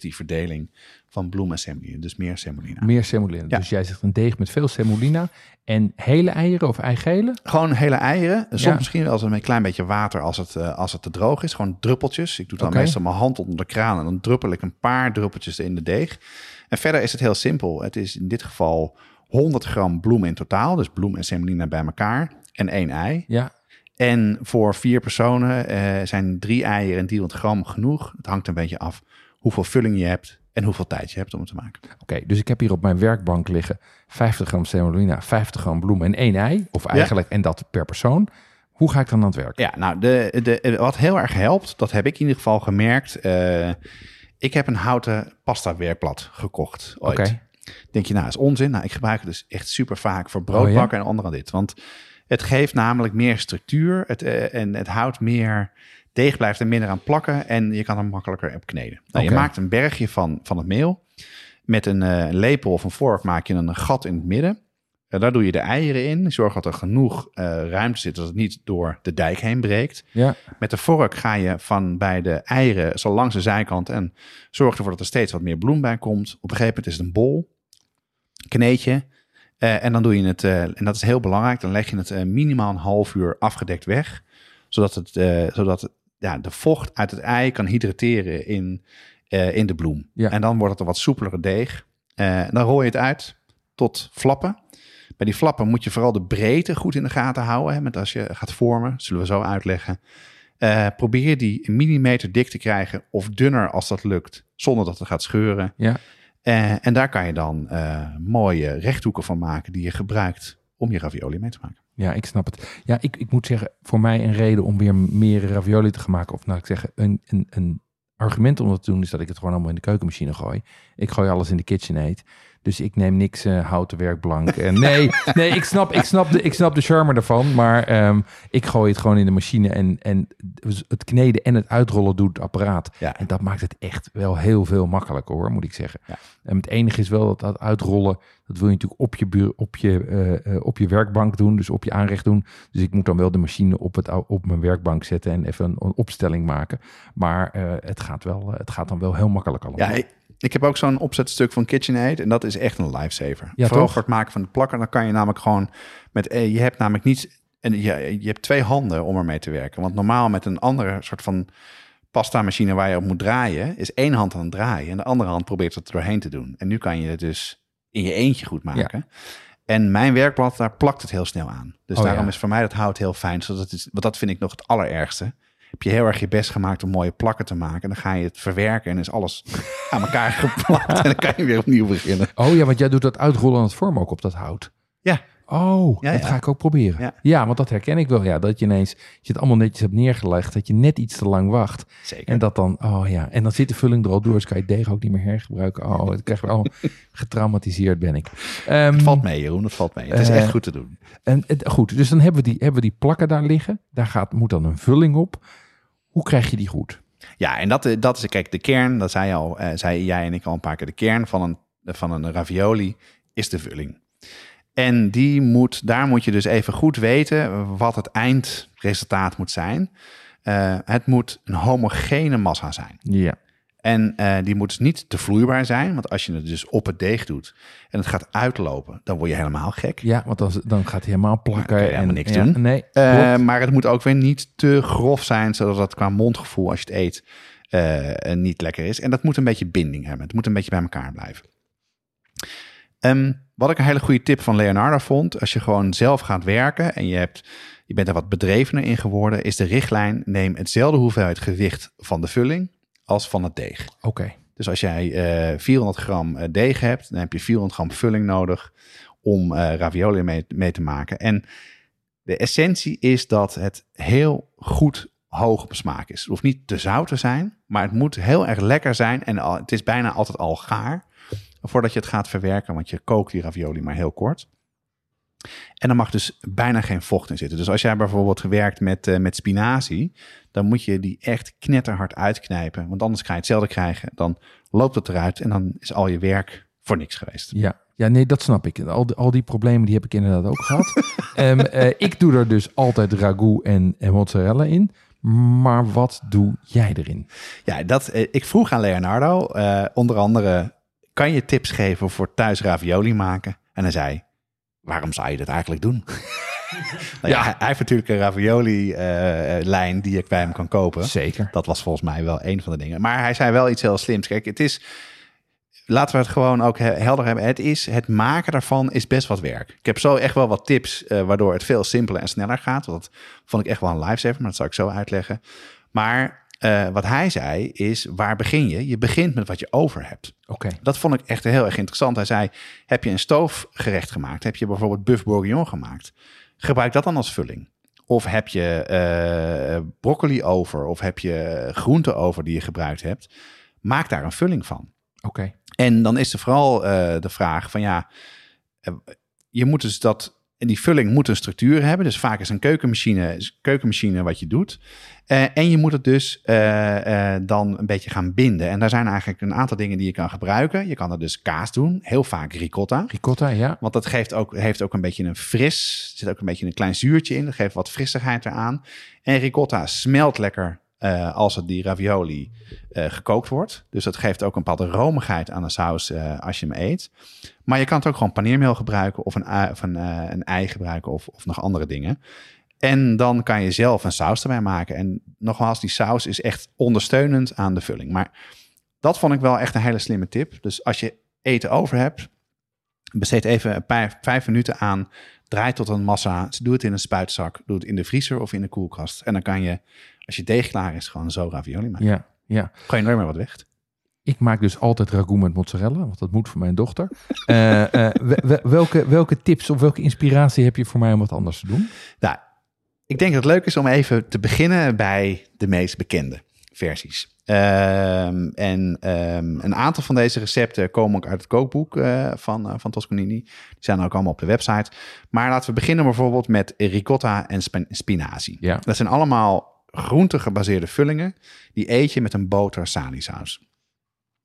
verdeling van bloem en semolina. Dus meer semolina. Meer semolina. Ja. Dus jij zegt een deeg met veel semolina en hele eieren of eigele? Gewoon hele eieren. Soms Ja. misschien wel een klein beetje water als het, eh, als het te droog is. Gewoon druppeltjes. Ik doe dan meestal mijn hand onder de kraan en dan druppel ik een paar druppeltjes in de deeg. En verder is het heel simpel. Het is in dit geval 100 gram bloem in totaal. Dus bloem en semolina bij elkaar. En één ei. Ja. En voor vier personen eh, zijn drie eieren en 300 gram genoeg. Het hangt een beetje af hoeveel vulling je hebt en hoeveel tijd je hebt om het te maken. Oké, dus ik heb hier op mijn werkbank liggen 50 gram semolina, 50 gram bloem en één ei. Of eigenlijk, en dat per persoon. Hoe ga ik dan aan het werk? Ja, nou, de, de, wat heel erg helpt, dat heb ik in ieder geval gemerkt. eh, ik heb een houten pasta werkblad gekocht ooit. Oké. Denk je, nou, is onzin. Nou, ik gebruik het dus echt super vaak voor Oh, broodbakken en onder dit. Want het geeft namelijk meer structuur het, eh, en het houdt meer... Deeg blijft er minder aan plakken en je kan er makkelijker op kneden. Nou. Je maakt een bergje van, van het meel. Met een, eh, een lepel of een vork maak je een gat in het midden. Eh, daar doe je de eieren in. Zorg dat er genoeg ruimte zit, dat het niet door de dijk heen breekt. Ja, Met de vork ga je van bij de eieren zo langs de zijkant en zorg ervoor dat er steeds wat meer bloem bij komt. Op een gegeven moment is het een bol, kneed eh, en dan doe je het, eh, en dat is heel belangrijk, dan leg je het eh, minimaal een half uur afgedekt weg, zodat, het, zodat het, ja, de vocht uit het ei kan hydrateren in, in de bloem. Ja. En dan wordt het een wat soepelere deeg. Dan rol je het uit tot flappen. Bij die flappen moet je vooral de breedte goed in de gaten houden. Hè, met als je gaat vormen, zullen we zo uitleggen. Probeer die een millimeter dik te krijgen of dunner als dat lukt, zonder dat het gaat scheuren. ja. Eh, en daar kan je dan eh, mooie rechthoeken van maken die je gebruikt om je ravioli mee te maken. Ja, ik snap het. Ja, ik, ik moet zeggen, voor mij een reden om weer meer ravioli te gaan maken. Of nou, ik zeggen, een, een, een argument om dat te doen is dat ik het gewoon allemaal in de keukenmachine gooi. Ik gooi alles in de KitchenAid. Dus ik neem niks eh, houten werkblank. En nee, nee ik, snap, ik, snap de, ik snap de charme ervan. Maar ehm, ik gooi het gewoon in de machine. En, en het kneden en het uitrollen doet het apparaat. Ja. En dat maakt het echt wel heel veel makkelijker hoor, moet ik zeggen. Ja. En het enige is wel dat, dat uitrollen, dat wil je natuurlijk op je, buur, op, je, eh, eh, op je werkbank doen. Dus op je aanrecht doen. Dus ik moet dan wel de machine op, het, op mijn werkbank zetten en even een, een opstelling maken. Maar eh, het, gaat wel, het gaat dan wel heel makkelijk allemaal. Ja, ik, heb ook zo'n opzetstuk van KitchenAid en dat is echt een lifesaver. Ja, Vooral toch? voor het maken van de plakker, dan kan je namelijk gewoon met, eh, je hebt namelijk niet, en je, je hebt twee handen om ermee te werken. Want normaal met een andere soort van pasta machine waar je op moet draaien, is één hand aan het draaien en de andere hand probeert het er doorheen te doen. En nu kan je het dus in je eentje goed maken. En mijn werkblad, daar plakt het heel snel aan. Dus Oh, daarom ja. is voor mij dat hout heel fijn. Zodat het is, want dat vind ik nog het allerergste. Heb je heel erg je best gemaakt om mooie plakken te maken. En dan ga je het verwerken en is alles aan elkaar geplakt. En dan kan je weer opnieuw beginnen. Oh ja, want jij doet dat uitrollen en het vormen ook op dat hout. Ja, Oh, Ja, dat ja. ga ik ook proberen. Ja. Ja. want dat herken ik wel. Ja, dat je ineens, je het allemaal netjes hebt neergelegd, dat je net iets te lang wacht. zeker. En dat dan, oh ja, en dan zit de vulling er al door, dus kan je het deeg ook niet meer hergebruiken. Oh, het krijg wel getraumatiseerd ben ik. Het valt mee, Jeroen. Het valt mee. Het is Eh, echt goed te doen. En het, goed, dus dan hebben we, die, hebben we die plakken daar liggen. Daar gaat, moet dan een vulling op. Hoe krijg je die goed? Ja, en dat, eh, dat is, kijk, de kern, dat zei, al, eh, zei jij en ik al een paar keer, de kern van een, van een ravioli is de vulling. En die moet, daar moet je dus even goed weten wat het eindresultaat moet zijn. Eh, het moet een homogene massa zijn. Ja. En eh, die moet dus niet te vloeibaar zijn. Want als je het dus op het deeg doet en het gaat uitlopen, dan word je helemaal gek. Ja, want dan, dan gaat hij helemaal plakken. je helemaal en niks ja, doen. Nee, Eh, maar het moet ook weer niet te grof zijn, zodat het qua mondgevoel als je het eet niet lekker is. En dat moet een beetje binding hebben. Het moet een beetje bij elkaar blijven. Ehm, wat ik een hele goede tip van Leonardo vond, als je gewoon zelf gaat werken en je, hebt, je bent er wat bedrevener in geworden, is de richtlijn: neem hetzelfde hoeveelheid gewicht van de vulling als van het deeg. Oké. Dus als jij eh 400 gram eh, deeg hebt, dan heb je 400 gram vulling nodig om eh, ravioli mee, mee te maken. En de essentie is dat het heel goed hoog op smaak is. Het hoeft niet te zout te zijn, maar het moet heel erg lekker zijn. En al, het is bijna altijd al gaar voordat je het gaat verwerken, want je kookt die ravioli maar heel kort. En er mag dus bijna geen vocht in zitten. Dus als jij bijvoorbeeld gewerkt met, eh, met spinazie, dan moet je die echt knetterhard uitknijpen. Want anders ga je hetzelfde krijgen. Dan loopt het eruit en dan is al je werk voor niks geweest. Ja. ja, nee, dat snap ik. Al die, al die problemen die heb ik inderdaad ook gehad. Ehm, eh, ik doe er dus altijd ragout en, en mozzarella in. Maar wat doe jij erin? Ja, dat, eh, ik vroeg aan Leonardo, onder andere, kan je tips geven voor thuis ravioli maken? En hij zei, waarom zou je dat eigenlijk doen? nou ja, Ja. Hij, heeft natuurlijk een ravioli-lijn die ik bij hem kan kopen. Zeker. Dat was volgens mij wel een van de dingen. Maar hij zei wel iets heel slims. Kijk, het is. Laten we het gewoon ook he- helder hebben. Het, is, het maken daarvan is best wat werk. Ik heb zo echt wel wat tips eh, waardoor het veel simpeler en sneller gaat. Want dat vond ik echt wel een lifesaver, maar dat zal ik zo uitleggen. Maar eh, wat hij zei is, waar begin je? Je begint met wat je over hebt. Oké. Dat vond ik echt heel erg interessant. Hij zei, heb je een stoofgerecht gemaakt? Heb je bijvoorbeeld buff bourguignon gemaakt? Gebruik dat dan als vulling. Of heb je eh, broccoli over? Of heb je groenten over die je gebruikt hebt? Maak daar een vulling van. Oké. En dan is er vooral eh, de vraag van ja, je moet dus dat, en die vulling moet een structuur hebben. Dus vaak is een keukenmachine, is keukenmachine wat je doet. Eh, en je moet het dus eh, eh, dan een beetje gaan binden. En daar zijn eigenlijk een aantal dingen die je kan gebruiken. Je kan er dus kaas doen, heel vaak ricotta. Ricotta, ja. Want dat geeft ook, heeft ook een beetje een fris. Er zit ook een beetje een klein zuurtje in. Dat geeft wat frissigheid eraan. En ricotta smelt lekker eh, als het die ravioli eh, gekookt wordt. Dus dat geeft ook een bepaalde romigheid aan de saus eh, als je hem eet. Maar je kan het ook gewoon paneermeel gebruiken of een, een ei gebruiken of, of nog andere dingen. En dan kan je zelf een saus erbij maken. En nogmaals, die saus is echt ondersteunend aan de vulling. Maar dat vond ik wel echt een hele slimme tip. Dus als je eten over hebt, besteed even een paar, vijf minuten aan. Draai tot een massa. Doe het in een spuitzak. Doe het in de vriezer of in de koelkast. En dan kan je, als je deeg klaar is, gewoon zo ravioli maken. Ja, ja. Gooi je nooit meer wat weg. Ik maak dus altijd ragout met mozzarella, want dat moet voor mijn dochter. Eh, eh, we- we- welke, welke tips of welke inspiratie heb je voor mij om wat anders te doen? Nou, ik denk dat het leuk is om even te beginnen bij de meest bekende versies. Ehm, en ehm, een aantal van deze recepten komen ook uit het kookboek eh, van, van Toscanini. Die zijn ook allemaal op de website. Maar laten we beginnen bijvoorbeeld met ricotta en sp- spinazie. Ja. Dat zijn allemaal groente-gebaseerde vullingen. Die eet je met een boter saus. saus.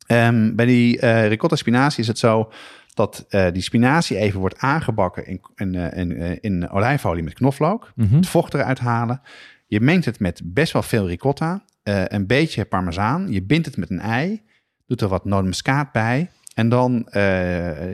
Ehm, bij die eh, ricotta spinazie is het zo dat eh, die spinazie even wordt aangebakken in, in, eh, in, in olijfolie met knoflook. Mhm. Het vocht eruit halen. Je mengt het met best wel veel ricotta. een beetje parmezaan. Je bindt het met een ei. Doet er wat nootmuskaat bij. En dan,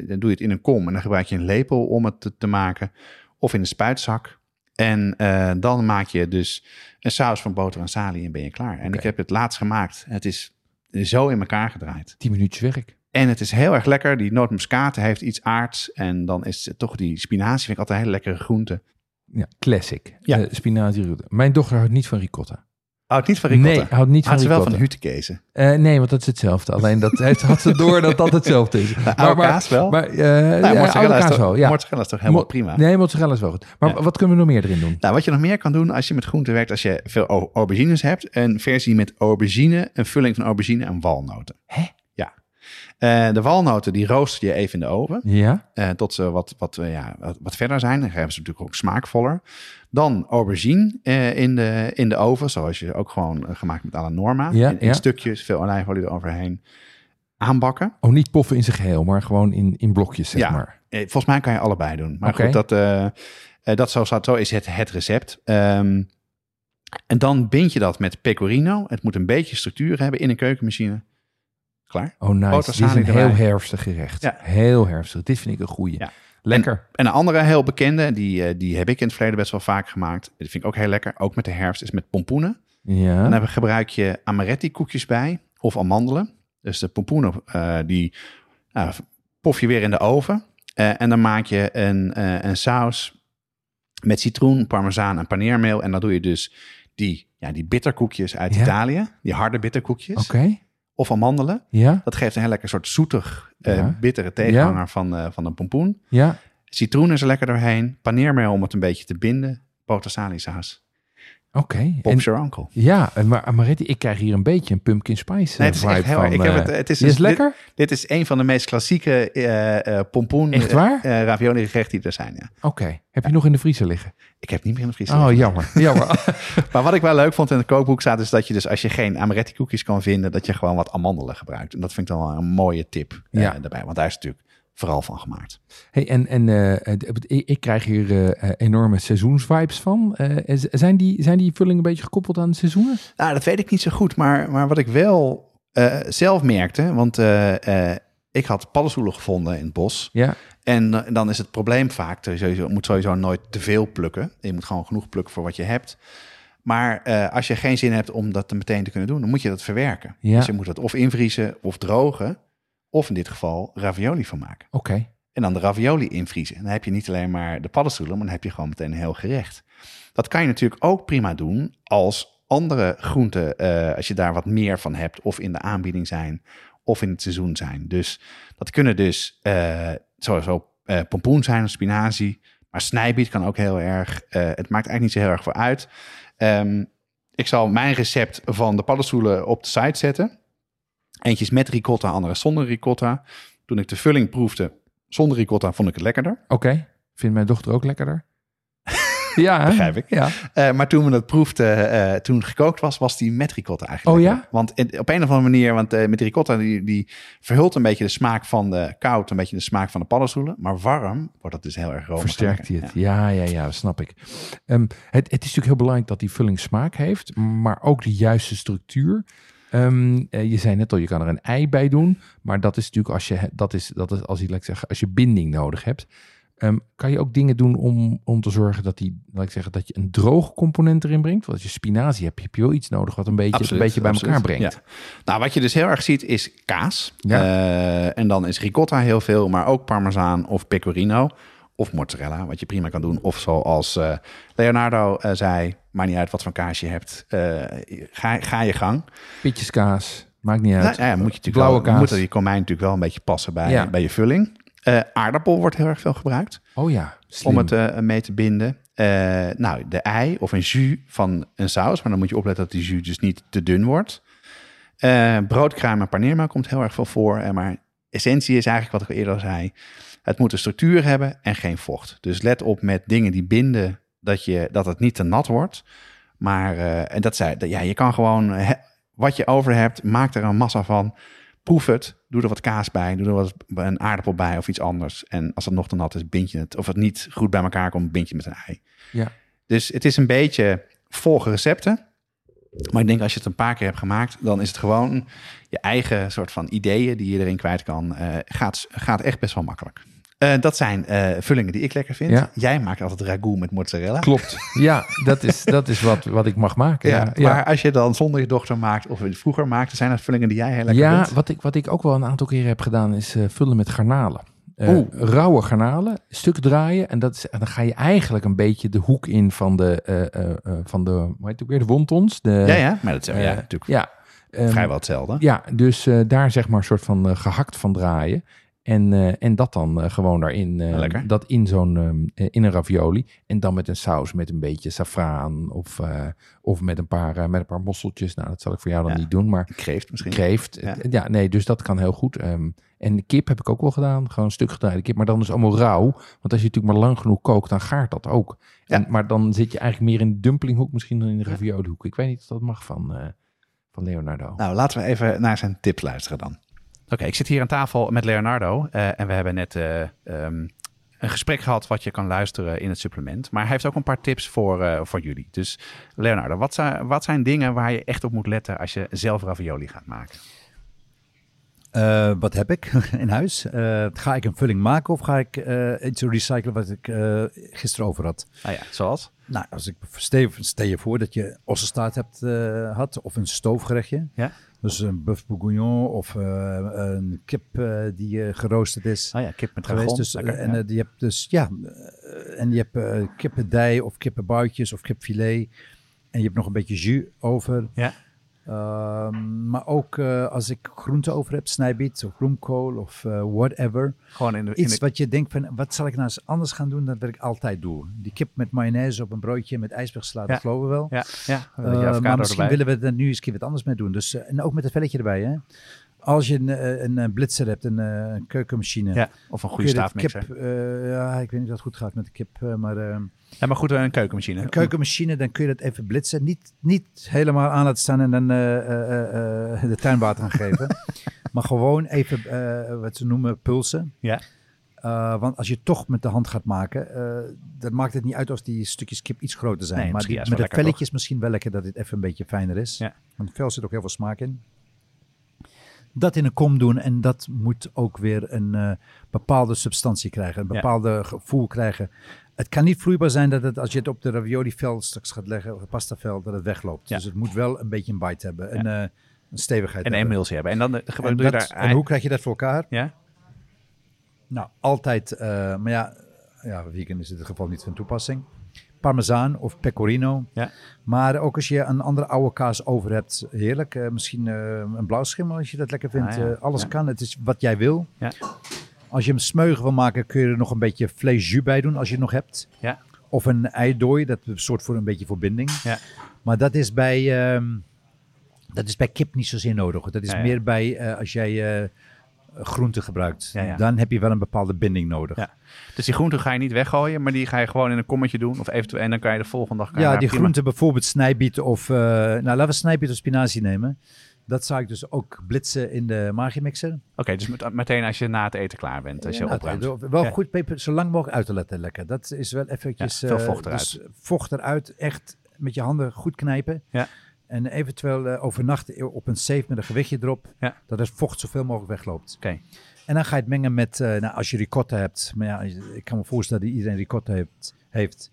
dan doe je het in een kom. En dan gebruik je een lepel om het te, te maken. Of in een spuitzak. En eh, dan maak je dus een saus van boter en salie en ben je klaar. En ik heb het laatst gemaakt. Het is zo in elkaar gedraaid. Tien minuutjes werk. En het is heel erg lekker. Die nootmuskaat heeft iets aards. En dan is het toch die spinazie, vind ik altijd een hele lekkere groente. Ja, classic. Ja. Eh, spinazie. Mijn dochter houdt niet van ricotta. Houdt niet van ricotta. Nee, houdt niet van Houdt ze wel ricotta. van hutekezen. Eh, nee, want dat is hetzelfde. Alleen dat heeft, had ze door dat dat hetzelfde is. Maar, oude kaas wel? Maar, eh, Nou, ja, mozzarella, is toch, wel, ja. mozzarella is toch helemaal Mo- prima. Nee, mozzarella is wel goed. Maar Ja. wat kunnen we nog meer erin doen? Nou, wat je nog meer kan doen als je met groenten werkt, als je veel au- aubergines hebt, een versie met aubergine, een vulling van aubergine en walnoten. Hè? Eh, de walnoten die rooster je even in de oven. Ja. eh, tot ze wat, wat, eh, ja, wat, wat verder zijn. Dan geven ze natuurlijk ook smaakvoller. Dan aubergine in, de, in de oven. Zoals je ook gewoon gemaakt met à la norma. Ja, in, in ja. stukjes, veel olijfolie eroverheen. Aanbakken. Oh, niet poffen in zijn geheel, maar gewoon in, in blokjes, zeg Ja. maar. Volgens mij kan je allebei doen. Maar goed, dat, eh, dat zo, zo is het, het recept. Ehm, en dan bind je dat met pecorino. Het moet een beetje structuur hebben in een keukenmachine. Klaar. Oh, nice. Dit is een heel herfstig gerecht. Ja. Heel herfstig. Dit vind ik een goeie. Ja. Lekker. En een andere heel bekende, die, eh, die heb ik in het verleden best wel vaak gemaakt. Dat vind ik ook heel lekker. Ook met de herfst, is met pompoenen. ja. Dan heb- gebruik je amaretti koekjes bij of amandelen. Dus de pompoenen, eh, die nou, pof je weer in de oven. Eh, en dan maak je een, een saus met citroen, parmezaan en paneermeel. En dan doe je dus die, ja, die bitterkoekjes uit Ja. Italië. Die harde bitterkoekjes. Oké. Of amandelen. Ja. Dat geeft een heel lekker soort zoetig, eh, Ja. bittere tegenhanger van, eh, van een pompoen. Ja. Citroen is er lekker doorheen. Paneermeel om het een beetje te binden. Saus. Oké. Bob's En- your uncle. Ja, maar Amaretti, ik krijg hier een beetje een pumpkin spice Nee, het is vibe echt heel van. Ik heb eh, het, het is, dit is dus- lekker? Dit, dit is een van de meest klassieke eh eh pompoen Echt waar? eh, eh, ravioli gerechten die er zijn. Ja. Oké. Heb je nog in de vriezer liggen? Ik heb niet meer in de vries. Oh, jammer. Jammer. Maar wat ik wel leuk vond in het kookboek staat is dat je dus als je geen amaretti koekjes kan vinden, dat je gewoon wat amandelen gebruikt. En dat vind ik dan wel een mooie tip eh, Ja. daarbij. Want daar is natuurlijk vooral van gemaakt. hey, en en eh, ik, krijg hier eh, eh, enorme seizoensvibes van. Zijn, die, zijn die vullingen een beetje gekoppeld aan de seizoenen? Nou, dat weet ik niet zo goed. Maar, maar wat ik wel zelf merkte, want ik had paddenstoelen gevonden in het bos. Ja. En dan is het probleem vaak, dat je moet sowieso nooit te veel plukken. Je moet gewoon genoeg plukken voor wat je hebt. Maar als je geen zin hebt om dat meteen te kunnen doen, dan moet je dat verwerken. Ja. Dus je moet het of invriezen of drogen, of in dit geval ravioli van maken. Oké. En dan de ravioli invriezen. En dan heb je niet alleen maar de paddenstoelen, maar dan heb je gewoon meteen een heel gerecht. Dat kan je natuurlijk ook prima doen als andere groenten, eh, als je daar wat meer van hebt, of in de aanbieding zijn, of in het seizoen zijn. Dus dat kunnen dus eh, sowieso eh, pompoen zijn of spinazie, maar snijbiet kan ook heel erg. Het maakt eigenlijk niet zo heel erg voor uit. Ehm, ik zal mijn recept van de paddenstoelen op de site zetten. Eentje is met ricotta, andere zonder ricotta. Toen ik de vulling proefde zonder ricotta, vond ik het lekkerder. Oké. Vindt mijn dochter ook lekkerder? ja, hè? Begrijp ik. Ja. Eh, maar toen we dat proefden, eh, toen het gekookt was, was die met ricotta eigenlijk. Oh ja? Want in- op een of andere manier, want eh, met ricotta, die, die verhult een beetje de smaak van de koud, een beetje de smaak van de paddenstoelen. Maar warm wordt het dus heel erg romig. Versterkt hij het? Ja, ja, ja, dat snap ik. Ehm, het, het is natuurlijk heel belangrijk dat die vulling smaak heeft, maar ook de juiste structuur. Ehm, eh, je zei net al, je kan er een ei bij doen, maar dat is natuurlijk als je dat is dat is als je laat ik zeggen, als je binding nodig hebt. Ehm, kan je ook dingen doen om, om te zorgen dat die, laat ik zeggen, dat je een droge component erin brengt? Want als je spinazie hebt, heb je wel iets nodig wat een beetje, Absoluut, een beetje bij absoluut. elkaar brengt. Ja. Nou, wat je dus heel erg ziet is kaas. Ja. Eh, en dan is ricotta heel veel, maar ook parmezaan of pecorino. Of mozzarella, wat je prima kan doen. Of zoals eh, Leonardo eh, zei, maakt niet uit wat voor kaas je hebt. eh, ga, ga je gang. Pitjeskaas, maakt niet uit. Nou, ja, moet je natuurlijk Blauwe wel, kaas. moet die komijn natuurlijk wel een beetje passen bij, Ja. bij je vulling. Aardappel wordt heel erg veel gebruikt Oh ja, slim. om het mee te binden. Nou, de ei of een jus van een saus, maar dan moet je opletten dat die jus dus niet te dun wordt. Eh broodkruim en paneermeel komt heel erg veel voor. Maar essentie is eigenlijk wat ik al eerder zei. Het moet een structuur hebben en geen vocht. Dus let op met dingen die binden dat, je, dat het niet te nat wordt. Maar eh, en dat zei, ja, je kan gewoon wat je over hebt, maak er een massa van. Proef het, doe er wat kaas bij, doe er wat een aardappel bij of iets anders. En als het nog te nat is, bind je het. Of het niet goed bij elkaar komt, bind je met een ei. Ja. Dus het is een beetje volgen recepten. Maar ik denk als je het een paar keer hebt gemaakt, dan is het gewoon je eigen soort van ideeën die je erin kwijt kan. eh, gaat, gaat echt best wel makkelijk. Eh, dat zijn eh, vullingen die ik lekker vind. Ja. Jij maakt altijd ragout met mozzarella. Klopt. Ja, dat is, dat is wat, wat ik mag maken. Ja, Ja, ja. maar als je dan zonder je dochter maakt of vroeger maakte, zijn dat vullingen die jij heel lekker Ja, vindt? wat ik, wat ik ook wel een aantal keren heb gedaan is eh, vullen met garnalen. Eh, Oeh. rauwe garnalen, stuk draaien. En, dat is, en dan ga je eigenlijk een beetje de hoek in van de, van de hoe heet het weer, de wontons. De, Ja, ja, maar dat is ja, natuurlijk ja, ehm, vrijwel hetzelfde. Ja, dus daar zeg maar een soort van eh, gehakt van draaien. En, eh, en dat dan eh, gewoon daarin. Lekker. Dat in zo'n ehm, eh, in een ravioli. En dan met een saus met een beetje saffraan. Of, of met, een paar, met een paar mosseltjes. Nou, dat zal ik voor jou dan Ja. niet doen. Maar Kreeft misschien. kreeft. Ja. Nee, dus dat kan heel goed. Ehm, en kip heb ik ook wel gedaan. Gewoon een stuk gedraaide kip. Maar dan is het allemaal rauw. Want als je natuurlijk maar lang genoeg kookt, dan gaart dat ook. En. Maar dan zit je eigenlijk meer in de dumplinghoek misschien dan in de raviolihoek. Ik weet niet of dat mag van, van Leonardo. Nou, laten we even naar zijn tips luisteren dan. Oké, ik zit hier aan tafel met Leonardo eh, en we hebben net eh, ehm, een gesprek gehad wat je kan luisteren in het supplement. Maar hij heeft ook een paar tips voor, eh, voor jullie. Dus Leonardo, wat zijn, wat zijn dingen waar je echt op moet letten als je zelf ravioli gaat maken? Wat heb ik in huis? Ga ik een vulling maken of ga ik eh, iets recyclen wat ik gisteren over had? Nou ja, zoals? Nou, als ik stel, stel je voor dat je ossenstaart hebt had of een stoofgerechtje. Ja. Dus een bœuf bourguignon of eh, een kip eh, die eh, geroosterd is. Oh ja, kip met geweest. Dus, en die hebt dus ja, en je hebt kippendij of kippenbuitjes of kipfilet. En je hebt nog een beetje jus over. Ja. Ehm, maar ook eh, als ik groente over heb, snijbiet of bloemkool of eh, whatever. Gewoon in de, in Iets de- wat je denkt van, wat zal ik nou eens anders gaan doen dan dat ik altijd doe? Die kip met mayonaise op een broodje met ijsbergsla, Ja. dat geloven we wel. ja, ja, Eh, avocado maar misschien erbij. willen we er nu eens een keer wat anders mee doen. Dus, eh, en ook met het velletje erbij. Hè? Als je een, eh, een, een blitzer hebt, een, eh, een keukenmachine. Ja, of een goede de staafmixer. Kip, eh, ja, ik weet niet of het goed gaat met de kip, eh, maar eh, Ja, maar goed, een keukenmachine. een keukenmachine, dan kun je dat even blitzen. Niet, niet helemaal aan laten staan en dan eh, eh, eh, eh, de tuinwater gaan geven. maar gewoon even, eh, wat ze noemen, pulsen. Ja. Uh, want als je toch met de hand gaat maken, uh, dan maakt het niet uit als die stukjes kip iets groter zijn. Nee, maar die, met wel het lekker, velletje is misschien wel lekker dat het even een beetje fijner is. Ja. Want vel zit ook heel veel smaak in. Dat in een kom doen en dat moet ook weer een uh, bepaalde substantie krijgen, een bepaalde ja. gevoel krijgen. Het kan niet vloeibaar zijn dat het, als je het op de ravioli vel straks gaat leggen, of het pasta vel, dat het wegloopt. Ja. Dus het moet wel een beetje een bite hebben, een, uh, een stevigheid en hebben. een emulsie hebben. En, dan en, dat, daar... en hoe krijg je dat voor elkaar? Ja? Nou, altijd, maar ja, ja, vegan is in dit geval niet van toepassing. Parmezaan of pecorino. Ja. Maar ook als je een andere oude kaas over hebt, heerlijk. Uh, misschien uh, een blauwschimmel als je dat lekker vindt. Ah, ja. alles kan, het is wat jij wil. Ja. Als je hem smeugen wil maken, kun je er nog een beetje vleesjus bij doen als je het nog hebt. Ja. Of een eidooi, dat soort voor een beetje verbinding. Ja. Maar dat is bij, um, dat is bij kip niet zozeer nodig. Dat is Ja, ja. meer bij uh, als jij uh, groente gebruikt. Ja, ja. Dan heb je wel een bepaalde binding nodig. Ja. Dus die groente ga je niet weggooien, maar die ga je gewoon in een kommetje doen. Of eventueel, en dan kan je de volgende dag... Ja, die prima- groente bijvoorbeeld snijbiet of... Uh, nou, laten we snijbiet of spinazie nemen. Dat zou ik dus ook blitsen in de magimixer. Oké, okay, dus met, meteen als je na het eten klaar bent, als je opruimt. Nou, wel goed peper, zo lang mogelijk uit te laten lekker. Dat is wel eventjes... Veel vocht uh, eruit. Dus vocht eruit, echt met je handen goed knijpen. Ja. En eventueel uh, overnachten op een safe met een gewichtje erop. Ja. Dat het vocht zoveel mogelijk wegloopt. Oké. Okay. En dan ga je het mengen met, uh, nou, als je ricotta hebt. Maar ja, ik kan me voorstellen dat iedereen ricotta heeft. heeft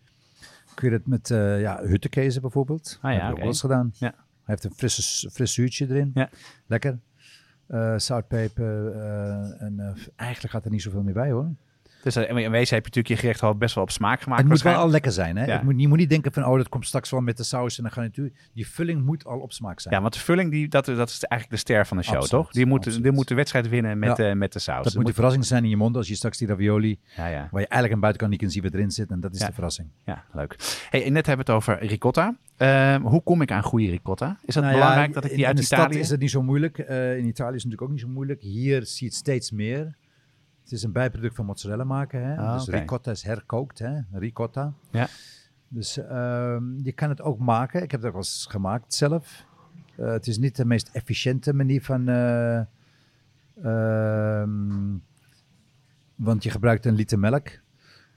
kun je het met uh, ja, huttenkezen bijvoorbeeld. Ah, ja, heb ik okay. wel eens gedaan. Ja. Hij heeft een frisse, fris zuurtje erin. Ja. Lekker. Zoutpeper. en eigenlijk gaat er niet zoveel meer bij hoor. Dus in wezen heb je natuurlijk je gerecht al best wel op smaak gemaakt. Het moet wel al lekker zijn. Hè? Ja. Het moet, je moet niet denken van, oh, dat komt straks wel met de saus en dan ga je natuurlijk... Die vulling moet al op smaak zijn. Ja, want de vulling, die, dat, dat is eigenlijk de ster van de show, Absoluut, toch? Die moet, die moet de wedstrijd winnen met, Ja. uh, met de saus. Dat moet de verrassing zijn in je mond als je straks die ravioli... Ja, ja. waar je eigenlijk aan buitenkant niet kan zien wat erin zit. En dat is de verrassing. Ja, leuk. Hey, net hebben we het over ricotta. Uh, hoe kom ik aan goede ricotta? Is dat Nou belangrijk dat ik in- die uit in de Italië... stad is het niet zo moeilijk. Uh, in Italië is het natuurlijk ook niet zo moeilijk. Hier zie je het steeds meer. Het is een bijproduct van mozzarella maken. Hè? Ah, dus ricotta is herkookt. Hè? Ricotta. Ja. Dus ehm, je kan het ook maken. Ik heb het ook wel eens gemaakt zelf. Uh, het is niet de meest efficiënte manier van... Uh, ehm, want je gebruikt een liter melk.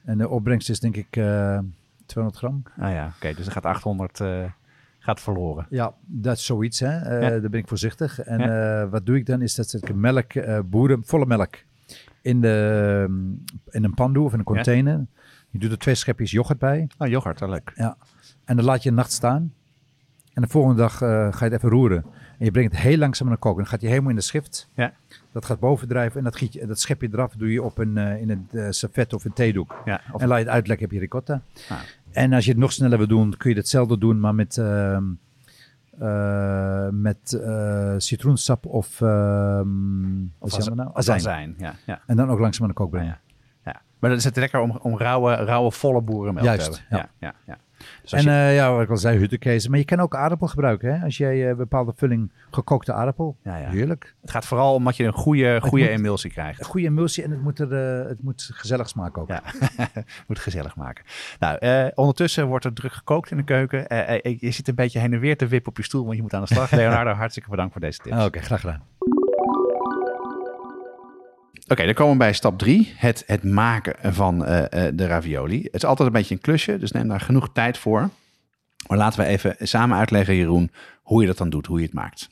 En de opbrengst is denk ik uh, 200 gram. Ah ja, oké. Dus er gaat 800 uh, gaat verloren. Ja, dat is zoiets. Hè. Ja. Daar ben ik voorzichtig. En Ja. wat doe ik dan? Is dat ik melk, boeren, volle melk in, de, in een pan doe of in een container. Je doet er twee schepjes yoghurt bij. Oh, yoghurt, wel leuk. Ja. En dan laat je een nacht staan. En de volgende dag uh, ga je het even roeren. En je brengt het heel langzaam naar koken. Dan gaat hij helemaal in de schrift. Ja. Dat gaat bovendrijven. En dat, giet je, dat schep je eraf. doe je op een, uh, in een uh, servet of een theedoek. Ja, of- En laat je het uitlekken, heb je ricotta. Ah. En als je het nog sneller wil doen, kun je hetzelfde doen, maar met, uh, eh, met eh, citroensap of, ehm wat is az- het nou? azijn. azijn. Ja, ja. En dan ook langzaam aan de kook brengen. Ja. Maar dan is het lekker om, om rauwe, rauwe, volle boerenmelk Juist, te hebben. ja. Ja, ja, ja. Dus En je- eh, ja, wat ik al zei, huttenkezen. Maar je kan ook aardappel gebruiken. Hè? Als jij eh, bepaalde vulling gekookte aardappel. Ja, ja. Heerlijk. het gaat vooral om dat je een goede, goede moet- emulsie krijgt. Een goede emulsie en het moet, er, eh, het moet gezellig smaken ook. Ja, moet gezellig maken. Nou, ondertussen wordt er druk gekookt in de keuken. Je zit een beetje heen en weer te wippen op je stoel, want je moet aan de slag. Leonardo, hartstikke bedankt voor deze tips. Oké, graag gedaan. Oké, dan komen we bij stap drie. Het, het maken van eh, eh, de ravioli. Het is altijd een beetje een klusje, dus neem daar genoeg tijd voor. Maar laten we even samen uitleggen, Jeroen, hoe je dat dan doet, hoe je het maakt.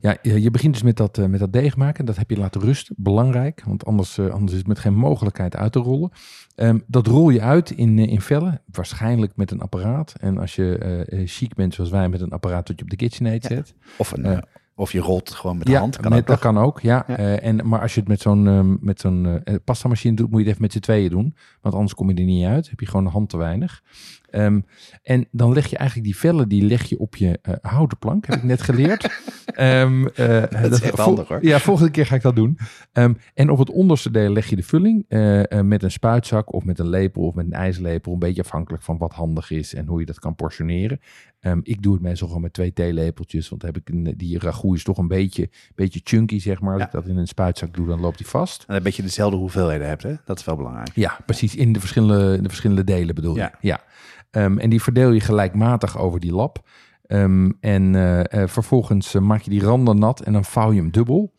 Ja, je begint dus met dat, eh, met dat deeg maken. Dat heb je laten rusten. Belangrijk, want anders, anders is het met geen mogelijkheid uit te rollen. Ehm, dat rol je uit in, in vellen, waarschijnlijk met een apparaat. En als je chic bent zoals wij, met een apparaat dat je op de KitchenAid zet. Of, een, of je rolt gewoon met de ja, hand. Kan met- ook dat kan ook, ja. Ja. Eh, en, maar als je het met zo'n ehm, met zo'n eh, pasta machine doet, moet je het even met z'n tweeën doen. Want anders kom je er niet uit. Heb je gewoon de hand te weinig. Ehm, en dan leg je eigenlijk die vellen, die leg je op je eh, houten plank, heb ik net geleerd. Ehm, eh, Dat is echt handig, hoor. Ja, volgende keer ga ik dat doen. Ehm, en op het onderste deel leg je de vulling eh, met een spuitzak of met een lepel of met een ijslepel. Een beetje afhankelijk van wat handig is en hoe je dat kan portioneren. Ik doe het meestal gewoon met twee theelepeltjes, want heb ik een, die ragout is toch een beetje, beetje chunky, zeg maar. Als Ja. ik dat in een spuitzak doe, dan loopt die vast. En dat je dezelfde hoeveelheden hebt, hè? Dat is wel belangrijk. Ja, precies. In de verschillende, in de verschillende delen bedoel je. Ja. Ja. Ehm, en die verdeel je gelijkmatig over die lap. Ehm, en eh, eh, vervolgens eh, maak je die randen nat en dan vouw je hem dubbel.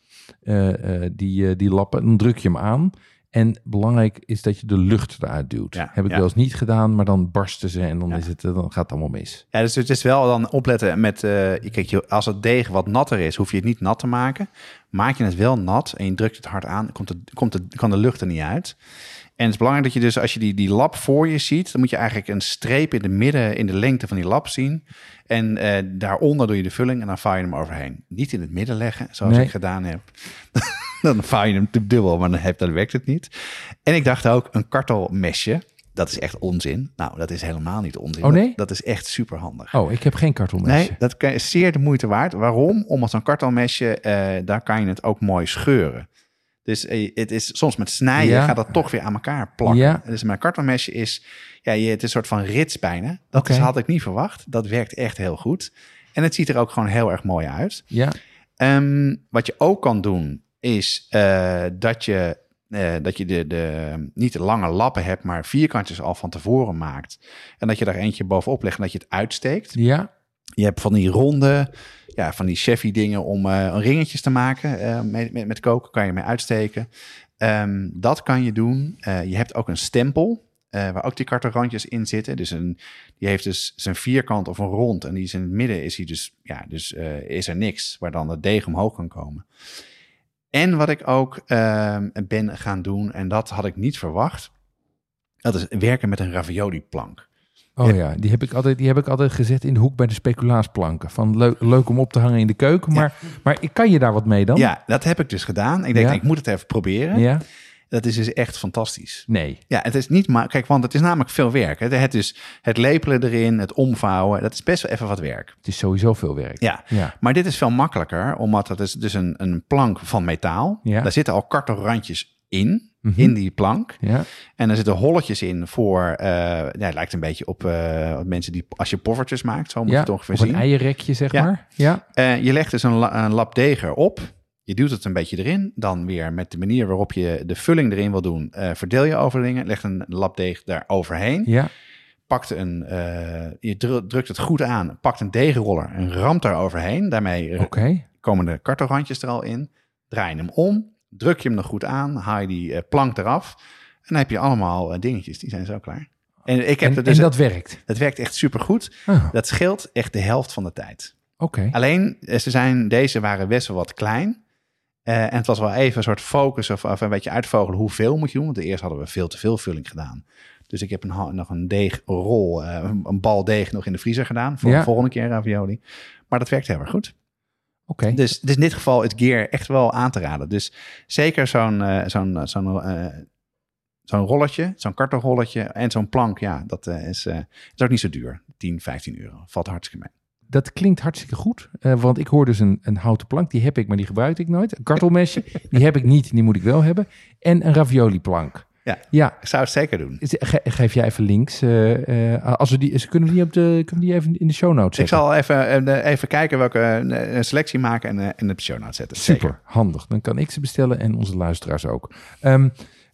Die, die lappen. Dan druk je hem aan. En belangrijk is dat je de lucht eruit duwt. Ja, Heb ik ja. wel eens niet gedaan, maar dan barsten ze en dan, Ja. is het, dan gaat het allemaal mis. Ja, dus het is wel dan opletten met... kijk, als het deeg wat natter is, hoef je het niet nat te maken. Maak je het wel nat en je drukt het hard aan, komt het, komt het, kan de lucht er niet uit. En het is belangrijk dat je dus, als je die, die lap voor je ziet... dan moet je eigenlijk een streep in de midden, in de lengte van die lap zien. En eh, daaronder doe je de vulling en dan vouw je hem overheen. Niet in het midden leggen, zoals Nee. ik gedaan heb. dan vouw je hem te dubbel, maar dan, heb, dan werkt het niet. En ik dacht ook, een kartelmesje... Dat is echt onzin. Nou, dat is helemaal niet onzin. Oh, nee? Dat, dat is echt super handig. Oh, ik heb geen kartelmesje. Nee, dat is zeer de moeite waard. Waarom? Omdat zo'n kartelmesje, eh, daar kan je het ook mooi scheuren. Dus eh, het is soms met snijden Ja. gaat dat toch weer aan elkaar plakken. Ja. Dus mijn kartelmesje is, ja, je, het is een soort van rits bijna. Dat is, had ik niet verwacht. Dat werkt echt heel goed. En het ziet er ook gewoon heel erg mooi uit. Ja, Ehm, wat je ook kan doen, is eh, dat je, eh, dat je de, de, niet de lange lappen hebt, maar vierkantjes al van tevoren maakt. En dat je daar eentje bovenop legt en dat je het uitsteekt. ja. Je hebt van die ronde, ja, van die chefy dingen om eh, ringetjes te maken. eh, met, met, met koken kan je mee uitsteken. Ehm, dat kan je doen. Eh, je hebt ook een stempel. waar ook die kartelrandjes in zitten. Dus een, die heeft dus zijn vierkant of een rond. En die is in het midden is hij dus, ja, dus is er niks. Waar dan het deeg omhoog kan komen. En wat ik ook ehm, ben gaan doen, en dat had ik niet verwacht. Dat is werken met een ravioli plank. Oh ja, die, heb ik altijd, die heb ik altijd gezet in de hoek bij de speculaasplanken. Van leuk, leuk om op te hangen in de keuken, maar, maar ik- kan je daar wat mee dan? Ja, dat heb ik dus gedaan. Ik denk, Ja. ik moet het even proberen. Ja? Dat is dus echt fantastisch. Nee. Ja, het is niet maar. Kijk, want het is namelijk veel werk. Het, het, is het lepelen erin, het omvouwen. Dat is best wel even wat werk. Het is sowieso veel werk. Ja. Ja. Maar dit is veel makkelijker, omdat het is dus een, een plank van metaal. Ja. Daar zitten al kartelrandjes in, Mhm. in die plank. Ja. En er zitten holletjes in voor, eh, ja, het lijkt een beetje op eh, mensen die, als je poffertjes maakt, zo moet je het ongeveer Of een zien. eierrekje, zeg Ja. maar. Ja. Eh, je legt dus een, la- een lap deeg erop. Je duwt het een beetje erin. Dan weer met de manier waarop je de vulling erin wil doen, verdeel je over dingen. Legt een lap deeg daar overheen. Ja. Pakt een, je dru- drukt het goed aan. Pakt een deegroller en ramt daar overheen. Daarmee komen de kartelrandjes er al in. Draai je hem om. Druk je hem nog goed aan. Haal je die eh, plank eraf. En dan heb je allemaal eh, dingetjes. Die zijn zo klaar. En ik heb En, dus. en dat werkt. Het werkt echt supergoed. Ah, Dat scheelt echt de helft van de tijd. Oké. Alleen, eh, ze zijn, deze waren best wel wat klein. En het was wel even een soort focus of, of een beetje uitvogelen hoeveel moet je doen. Want eerst hadden we veel te veel vulling gedaan. Dus ik heb een, nog een deegrol, eh, een, een bal deeg nog in de vriezer gedaan. Voor Ja. de volgende keer ravioli. Maar dat werkt heel erg goed. Dus, dus in dit geval het gear echt wel aan te raden. Dus zeker zo'n eh, zo'n zo'n eh, zo'n rolletje, zo'n kartonrolletje en zo'n plank. Ja, dat eh, is, eh, is ook niet zo duur. 10, 15 euro. Valt hartstikke mee. dat klinkt hartstikke goed. eh, want ik hoor dus een, een houten plank. Die heb ik, maar die gebruik ik nooit. Een kartelmesje. die heb ik niet. Die moet ik wel hebben. En een ravioli plank. Ja. Ja. Ik zou het zeker doen. Ge- geef jij even links. eh, eh, als we die, kunnen we die op de, kunnen we die even in de show notes Ik zetten? zal even, eh, even kijken welke een selectie maken en, en de show notes zetten. Super, Zeker. handig. Dan kan ik ze bestellen en onze luisteraars ook. Ehm,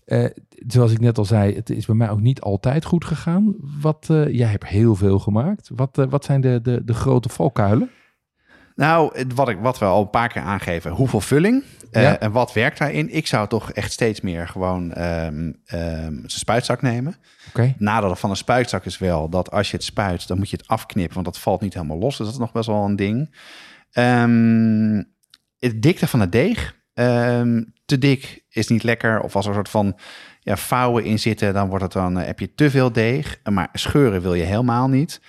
eh, zoals ik net al zei, het is bij mij ook niet altijd goed gegaan. Wat, jij hebt heel veel gemaakt. Wat, wat zijn de, de, de grote valkuilen? Nou, wat, ik, wat we al een paar keer aangeven, hoeveel vulling eh, en wat werkt daarin? Ik zou toch echt steeds meer gewoon zijn spuitzak nemen. Oké, Nadeel van een spuitzak is wel dat als je het spuit, dan moet je het afknippen, want dat valt niet helemaal los. Dus dat is nog best wel een ding. Ehm het dikte van het deeg. Te dik is niet lekker. Of als er een soort van ja, vouwen in zitten, dan wordt het dan, eh, heb je te veel deeg. Maar scheuren wil je helemaal niet.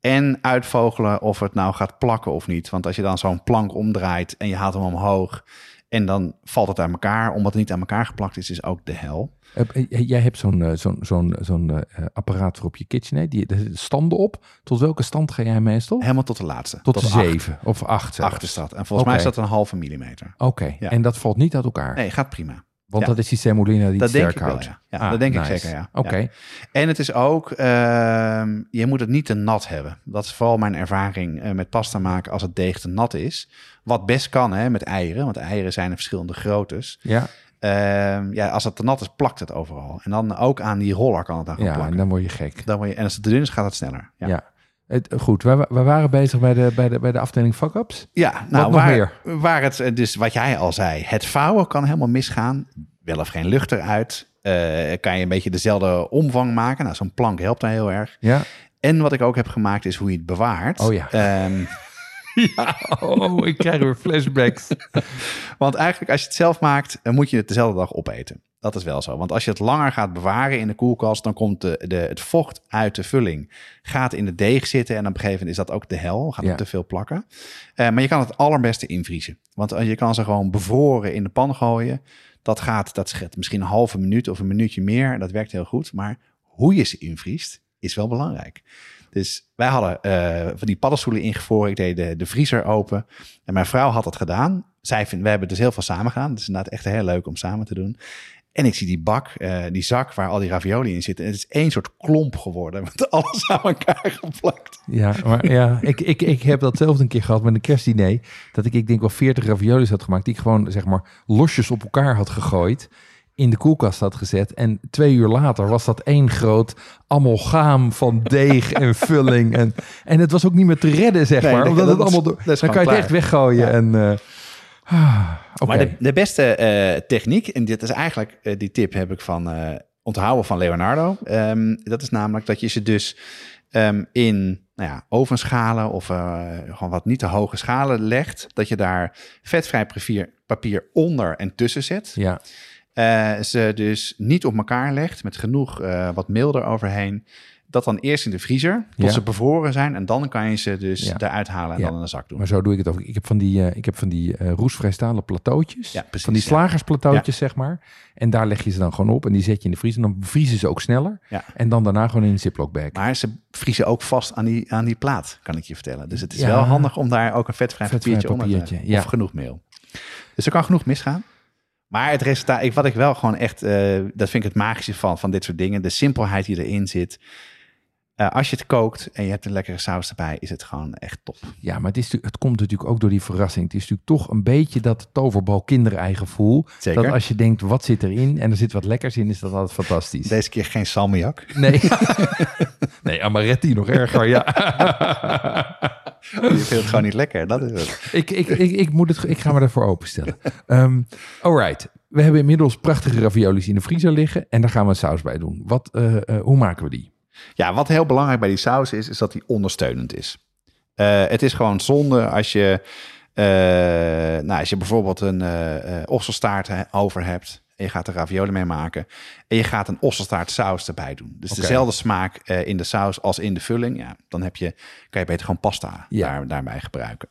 En uitvogelen of het nou gaat plakken of niet. Want als je dan zo'n plank omdraait en je haalt hem omhoog... en dan valt het uit elkaar. Omdat het niet aan elkaar geplakt is, is ook de hel. Eh, eh, jij hebt zo'n eh, zo'n zo'n zo'n apparaat voor op je KitchenAid. Die, standen op. Tot welke stand ga jij meestal? Helemaal tot de laatste. Tot, de acht. zeven of acht. zelfs. Acht is dat. En volgens mij is dat een halve millimeter. Oké, Ja. en dat valt niet uit elkaar. Nee, gaat prima. Want ja. dat is die semolina die Dat het sterk wel, houdt. ja. Ja, Ah, dat denk ik zeker, ja. Oké. En het is ook, ehm, je moet het niet te nat hebben. Dat is vooral mijn ervaring eh, met pasta maken als het deeg te nat is. Wat best kan hè, met eieren, want eieren zijn in verschillende groottes. ja, Ehm, ja, als het te nat is, plakt het overal. En dan ook aan die roller kan het dan gaan ja en dan word je gek. Dan word je, en als het te dun is, gaat het sneller. Ja, Ja. Ja. Het, goed, we, we waren bezig bij de, bij de, bij de afdeling fuck-ups. nou, nog waar, meer? waar het, eh, dus wat jij al zei, het vouwen kan helemaal misgaan. Wel of geen lucht eruit. Eh, kan je een beetje dezelfde omvang maken. Nou, zo'n plank helpt daar heel erg. Ja. En wat ik ook heb gemaakt is hoe je het bewaart. Oh ja. Ehm, ja. Oh, ik krijg weer flashbacks. want eigenlijk als je het zelf maakt, dan moet je het dezelfde dag opeten. Dat is wel zo. Want als je het langer gaat bewaren in de koelkast, dan komt de, de, het vocht uit de vulling, gaat in de deeg zitten. En op een gegeven moment is dat ook de hel, gaat Ja. er te veel plakken. Eh, maar je kan het allerbeste invriezen. Want eh, je kan ze gewoon bevroren in de pan gooien. Dat gaat, dat scheelt misschien een halve minuut of een minuutje meer. Dat werkt heel goed. Maar hoe je ze invriest, is wel belangrijk. Dus wij hadden eh, van die paddenstoelen ingevroren. Ik deed de, de vriezer open. En mijn vrouw had het gedaan. Zij vindt, we hebben dus heel veel samen gedaan. Het is inderdaad echt heel leuk om samen te doen. En ik zie die bak, eh, die zak waar al die ravioli in zitten. En het is één soort klomp geworden. Met alles aan elkaar geplakt. Ja, maar ja, ik, ik, ik heb dat zelf een keer gehad met een kerstdiner. Dat ik, ik denk wel 40 raviolis had gemaakt. Die ik gewoon, zeg maar, losjes op elkaar had gegooid. In de koelkast had gezet. En twee uur later was dat één groot amalgaam van deeg en vulling. En, en het was ook niet meer te redden, zeg Nee, maar. dat- Omdat dat het allemaal door, dan kan je het echt weggooien. Ja. En, ah, Maar de, de beste eh, techniek, en dit is eigenlijk, eh, die tip heb ik van eh, onthouden van Leonardo. Ehm, dat is namelijk dat je ze dus ehm, in nou ja, ovenschalen of gewoon wat niet te hoge schalen legt. Dat je daar vetvrij papier, papier onder en tussen zet. Ja, ze dus niet op elkaar legt met genoeg wat meel eroverheen. Dat dan eerst in de vriezer tot Ja. ze bevroren zijn. En dan kan je ze dus Ja. eruit halen en Ja. dan in een zak doen. maar zo doe ik het ook. Ik heb van die, eh, ik heb van die eh roesvrij stalen plateautjes. Precies, van die slagersplateautjes, zeg maar. En daar leg je ze dan gewoon op. En die zet je in de vriezer. En dan vriezen ze ook sneller. En dan daarna gewoon in een ziploc bag. Maar ze vriezen ook vast aan die, aan die plaat, kan ik je vertellen. Dus het is wel handig om daar ook een vetvrij, Vetvrij papiertje, onder te papiertje, ja. Of genoeg meel. Dus er kan genoeg misgaan. Maar het resultaat, wat ik wel gewoon echt, eh, dat vind ik het magische van, van dit soort dingen. De simpelheid die erin zit. Eh, als je het kookt en je hebt een lekkere saus erbij, is het gewoon echt top. Ja, maar het, is, het komt natuurlijk ook door die verrassing. Het is natuurlijk toch een beetje dat toverbal kinderei gevoel. Zeker. Dat als je denkt, wat zit erin? En er zit wat lekkers in, is dat altijd fantastisch. Deze keer geen salmiak. Nee. nee, amaretti nog erger, ja. Je vindt het gewoon niet lekker, dat is het. ik, ik, ik, ik, moet het, ik ga me ervoor openstellen. Um, alright. We hebben inmiddels prachtige raviolis in de vriezer liggen. En daar gaan we een saus bij doen. Wat, eh, eh, hoe maken we die? Ja, wat heel belangrijk bij die saus is, is dat die ondersteunend is. Eh, het is gewoon zonde als je, eh, nou, als je bijvoorbeeld een eh, osselstaart over hebt en je gaat er ravioli mee maken en je gaat een osselstaart saus erbij doen. Dus dezelfde smaak in de saus als in de vulling. Ja, dan heb je, kan je beter gewoon pasta Ja. daar, daarbij gebruiken.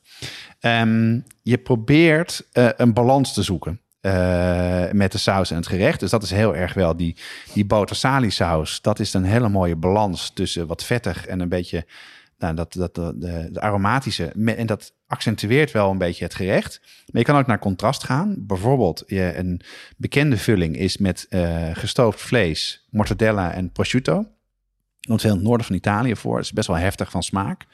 Ehm, je probeert een balans te zoeken. Eh, met de saus en het gerecht. Dus dat is heel erg wel die, die boter saus. Dat is een hele mooie balans tussen wat vettig en een beetje Nou, dat, dat, de, de, aromatische, en dat accentueert wel een beetje het gerecht. Maar je kan ook naar contrast gaan. Bijvoorbeeld, je, een bekende vulling is met eh, gestoofd vlees, mortadella en prosciutto. Komt veel in het noorden van Italië voor. Het is best wel heftig van smaak.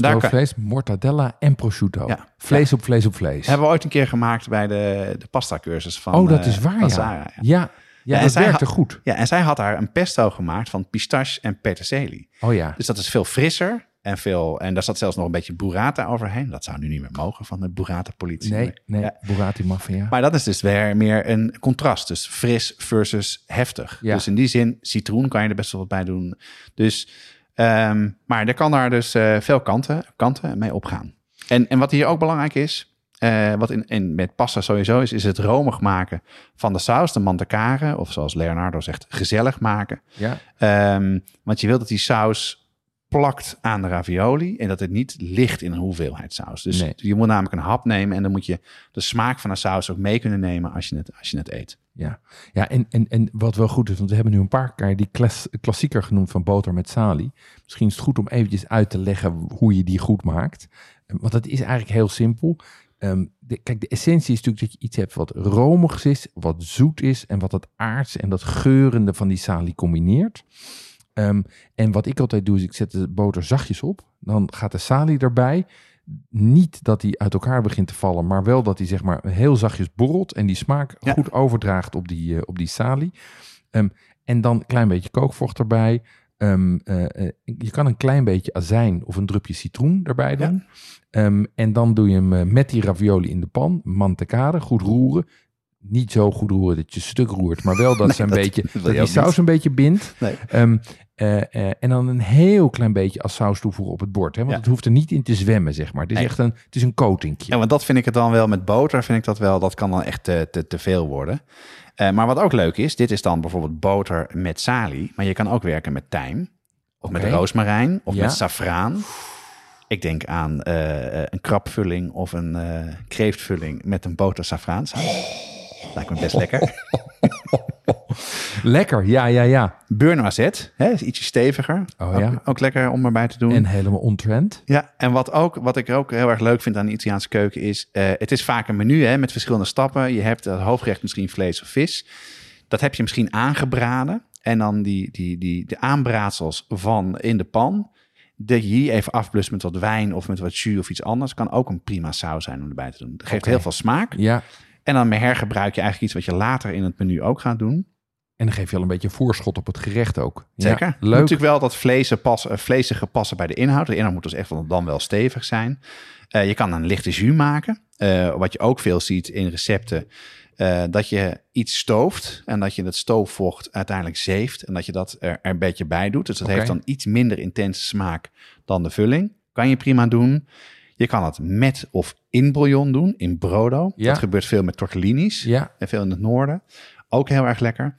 Kan- vlees, mortadella en prosciutto. Ja. Vlees op vlees op vlees. hebben we ooit een keer gemaakt bij de, de pasta cursus van oh, dat eh, is waar, ja. Sarah, ja. ja. Ja, en dat zij werkte had- goed. Ja, en zij had daar een pesto gemaakt van pistache en peterselie. Oh ja. Dus dat is veel frisser en veel. En daar zat zelfs nog een beetje burrata overheen. Dat zou nu niet meer mogen van de burrata-politie. Nee, nee, Ja. Burrati Mafia. Maar dat is dus weer meer een contrast. Dus fris versus heftig. Ja. Dus in die zin, citroen kan je er best wel wat bij doen. Dus, ehm, maar er kan daar dus eh, veel kanten, kanten mee opgaan. En, en wat hier ook belangrijk is, eh, wat in, in, met pasta sowieso is, is het romig maken van de saus, de mantecare. Of zoals Leonardo zegt, gezellig maken. Ja, Ehm, want je wilt dat die saus plakt aan de ravioli en dat het niet ligt in een hoeveelheid saus. Dus Nee. je moet namelijk een hap nemen en dan moet je de smaak van de saus ook mee kunnen nemen als je het, als je het eet. Ja. ja en, en, en wat wel goed is, want we hebben nu een paar keer die klas, klassieker genoemd van boter met salie. Misschien is het goed om eventjes uit te leggen hoe je die goed maakt. Eh, Want dat is eigenlijk heel simpel. Ehm, kijk, de essentie is natuurlijk dat je iets hebt wat romig is, wat zoet is en wat het aards en dat geurende van die salie combineert. Ehm, en wat ik altijd doe, is ik zet de boter zachtjes op. Dan gaat de salie erbij. Niet dat die uit elkaar begint te vallen, maar wel dat die zeg maar heel zachtjes borrelt en die smaak Ja. goed overdraagt op die, eh, op die salie. Ehm, en dan een klein beetje kookvocht erbij. Ehm, eh, eh, je kan een klein beetje azijn of een drupje citroen erbij Ja. doen. Ehm, en dan doe je hem met die ravioli in de pan, mantecade, goed roeren. Niet zo goed roeren dat je stuk roert, maar wel dat Nee, ze een dat beetje dat die saus niet. een beetje bindt. Nee. Eh, eh, en dan een heel klein beetje als saus toevoegen op het bord. Hè? Want Ja. het hoeft er niet in te zwemmen, zeg maar. Het is Nee. echt een, het is een coatingje. Ja, want dat vind ik het dan wel met boter, vind ik dat wel, dat kan dan echt te, te, te veel worden. Eh, maar wat ook leuk is, dit is dan bijvoorbeeld boter met salie, maar je kan ook werken met tijm, of met roosmarijn, of Ja. met saffraan. Ik denk aan een krabvulling of een kreeftvulling met een boter saffraansaus. Lijkt me best lekker. Lekker, ja, ja, ja. Beurre noisette, hè, is ietsje steviger. Oh, ja. ook lekker om erbij te doen. En helemaal ontrend. Ja, en wat, ook, wat ik ook heel erg leuk vind aan de Italiaanse keuken is... eh, het is vaak een menu hè, met verschillende stappen. Je hebt het hoofdgerecht misschien vlees of vis. Dat heb je misschien aangebraden. En dan die, die, die, de aanbraadsels van in de pan... dat je die even afblust met wat wijn of met wat jus of iets anders... kan ook een prima saus zijn om erbij te doen. Geeft heel veel smaak. Ja. En dan hergebruik je eigenlijk iets wat je later in het menu ook gaat doen. En dan geef je al een beetje voorschot op het gerecht ook. Ja, Zeker. Moet leuk. natuurlijk wel dat vlezen pas, eh, vleesige passen bij de inhoud. De inhoud moet dus echt dan wel stevig zijn. Eh, je kan een lichte jus maken. Eh, wat je ook veel ziet in recepten. dat je iets stooft en dat je het stoofvocht uiteindelijk zeeft. En dat je dat er, er een beetje bij doet. Dus dat heeft dan iets minder intense smaak dan de vulling. Kan je prima doen. Je kan het met of in bouillon doen, in brodo. Ja. Dat gebeurt veel met tortellinis. Ja, En veel in het noorden. Ook heel erg lekker.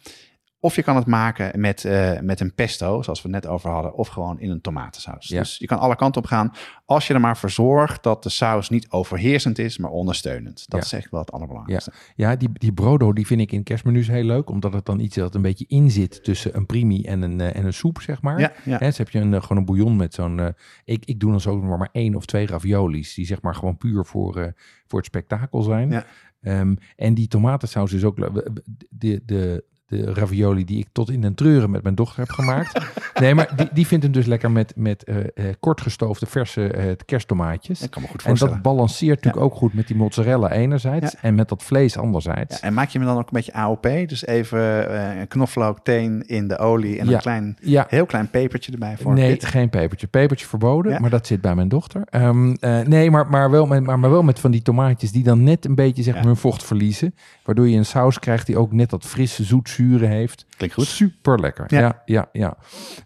Of je kan het maken met, eh, met een pesto, zoals we het net over hadden, of gewoon in een tomatensaus. Ja. Dus je kan alle kanten op gaan, als je er maar voor zorgt dat de saus niet overheersend is, maar ondersteunend. Dat Ja. is echt wel het allerbelangrijkste. ja die, die brodo die vind ik in kerstmenu's heel leuk. Omdat het dan iets dat een beetje in zit tussen een primi en een, eh, en een soep, zeg maar. Ja, ja. Hè, dus heb je een, eh, gewoon een bouillon met zo'n... ik, ik doe dan zo maar, maar één of twee raviolis. Die zeg maar gewoon puur voor, voor het spektakel zijn. Ja. Ehm, en die tomatensaus is ook leuk. De, de, de ravioli die ik tot in den treuren met mijn dochter heb gemaakt. nee, maar die, die vindt hem dus lekker met, met eh, eh, kort gestoofde verse eh, kersttomaatjes. Ik kan me goed En voorstellen. dat balanceert natuurlijk ook goed met die mozzarella enerzijds Ja. en met dat vlees anderzijds. Ja, en maak je hem dan ook een beetje AOP? Dus even eh, een knoflook, teen in de olie en een klein, Ja, heel klein pepertje erbij voor nee, dit. geen pepertje. Pepertje verboden, maar dat zit bij mijn dochter. Ehm, eh, nee, maar, maar, wel met, maar, maar wel met van die tomaatjes die dan net een beetje zeg maar, hun vocht verliezen. Waardoor je een saus krijgt die ook net dat frisse, heeft. Klinkt goed. Super lekker. Ja, Ja. ja, ja.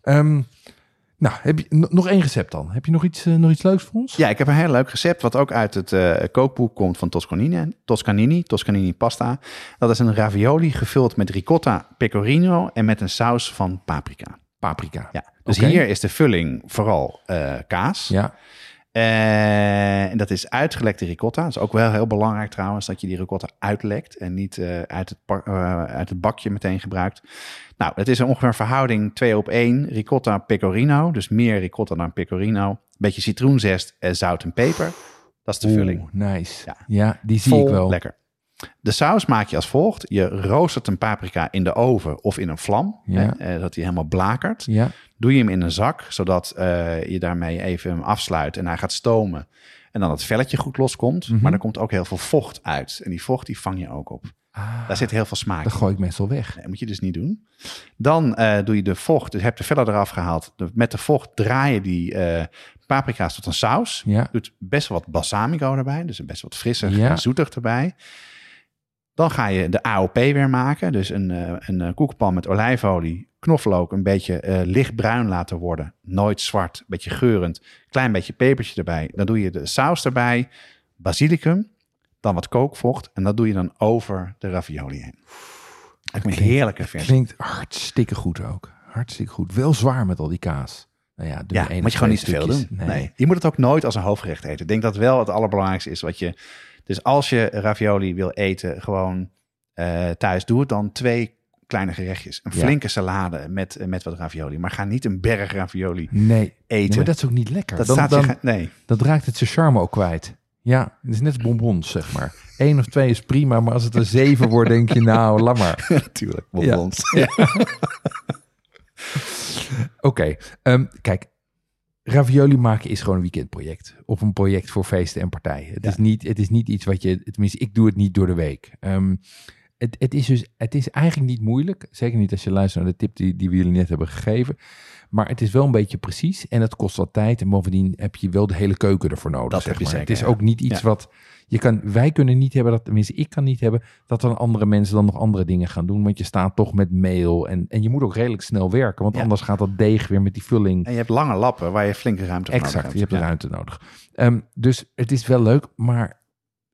Ehm, nou, heb je nog één recept dan? Heb je nog iets, eh, nog iets leuks voor ons? Ja, ik heb een heel leuk recept wat ook uit het eh, kookboek komt van Toscanini. Toscanini, Toscanini pasta. Dat is een ravioli gevuld met ricotta, pecorino en met een saus van paprika. Paprika. Ja, dus hier is de vulling vooral eh, kaas. Ja, Eh, en dat is uitgelekte ricotta. Dat is ook wel heel belangrijk trouwens, dat je die ricotta uitlekt en niet uh, uit, het uh, uit het bakje meteen gebruikt. Nou, het is ongeveer een verhouding 2 op 1 ricotta pecorino. Dus meer ricotta dan pecorino. Een beetje citroenzest, en zout en peper. Dat is de Oeh, vulling. Nice. Ja. Ja, die zie Vol ik wel. lekker. De saus maak je als volgt. Je roostert een paprika in de oven of in een vlam. Ja. Hè, eh, dat hij helemaal blakert. Ja, Doe je hem in een zak, zodat eh, je daarmee even hem afsluit en hij gaat stomen. En dan het velletje goed loskomt. Mhm. Maar er komt ook heel veel vocht uit. En die vocht die vang je ook op. ah, Daar zit heel veel smaak dat gooi ik meestal weg. Nee, moet je dus niet doen. Dan eh, doe je de vocht, dus heb de vellen eraf gehaald. De- met de vocht draai je die paprika's tot een saus. Ja, Doet best wat balsamico erbij, dus best wat frisser Ja. en zoetig erbij. Dan ga je de AOP weer maken. Dus een, eh, een eh, koekenpan met olijfolie, knoflook, een beetje eh, lichtbruin laten worden. Nooit zwart, een beetje geurend. Klein beetje pepertje erbij. Dan doe je de saus erbij, basilicum, dan wat kookvocht. En dat doe je dan over de ravioli heen. Dat is een Klinkt- heerlijke versie. klinkt hartstikke goed ook. Hartstikke goed. Wel zwaar met al die kaas. Nou ja, doe Ja, moet of je gewoon niet te veel doen. Nee. Je moet het ook nooit als een hoofdgerecht eten. Ik denk dat wel het allerbelangrijkste is wat je... Dus als je ravioli wil eten, gewoon eh, thuis, doe het dan twee kleine gerechtjes. Een Ja. flinke salade met, eh, met wat ravioli. Maar ga niet een berg ravioli Nee, eten. Ja, maar dat is ook niet lekker. dat dan, staat dan, Nee, dat raakt het zijn charme ook kwijt. Ja, het is net bonbons, zeg maar. Eén of twee is prima, maar als het er zeven wordt, denk je, nou, laat maar. natuurlijk. bonbons. Oké, ehm, kijk. Ravioli maken is gewoon een weekendproject. Of een project voor feesten en partijen. Het, Ja. is, niet, het is niet iets wat je... Tenminste, ik doe het niet door de week. Ehm, het, het, is dus, het is eigenlijk niet moeilijk. Zeker niet als je luistert naar de tip die, die we jullie net hebben gegeven. Maar het is wel een beetje precies. En het kost wat tijd. En bovendien heb je wel de hele keuken ervoor nodig. Dat zeg heb je maar. zeker, Het is ja. ook niet iets Ja. wat... Je kan, wij kunnen niet hebben, dat, tenminste ik kan niet hebben, dat dan andere mensen dan nog andere dingen gaan doen. Want je staat toch met mail en, en je moet ook redelijk snel werken. Want Ja. anders gaat dat deeg weer met die vulling En je hebt lange lappen waar je flinke ruimte voor Exact, nodig je hebt de Ja. ruimte nodig. Ehm, dus het is wel leuk, maar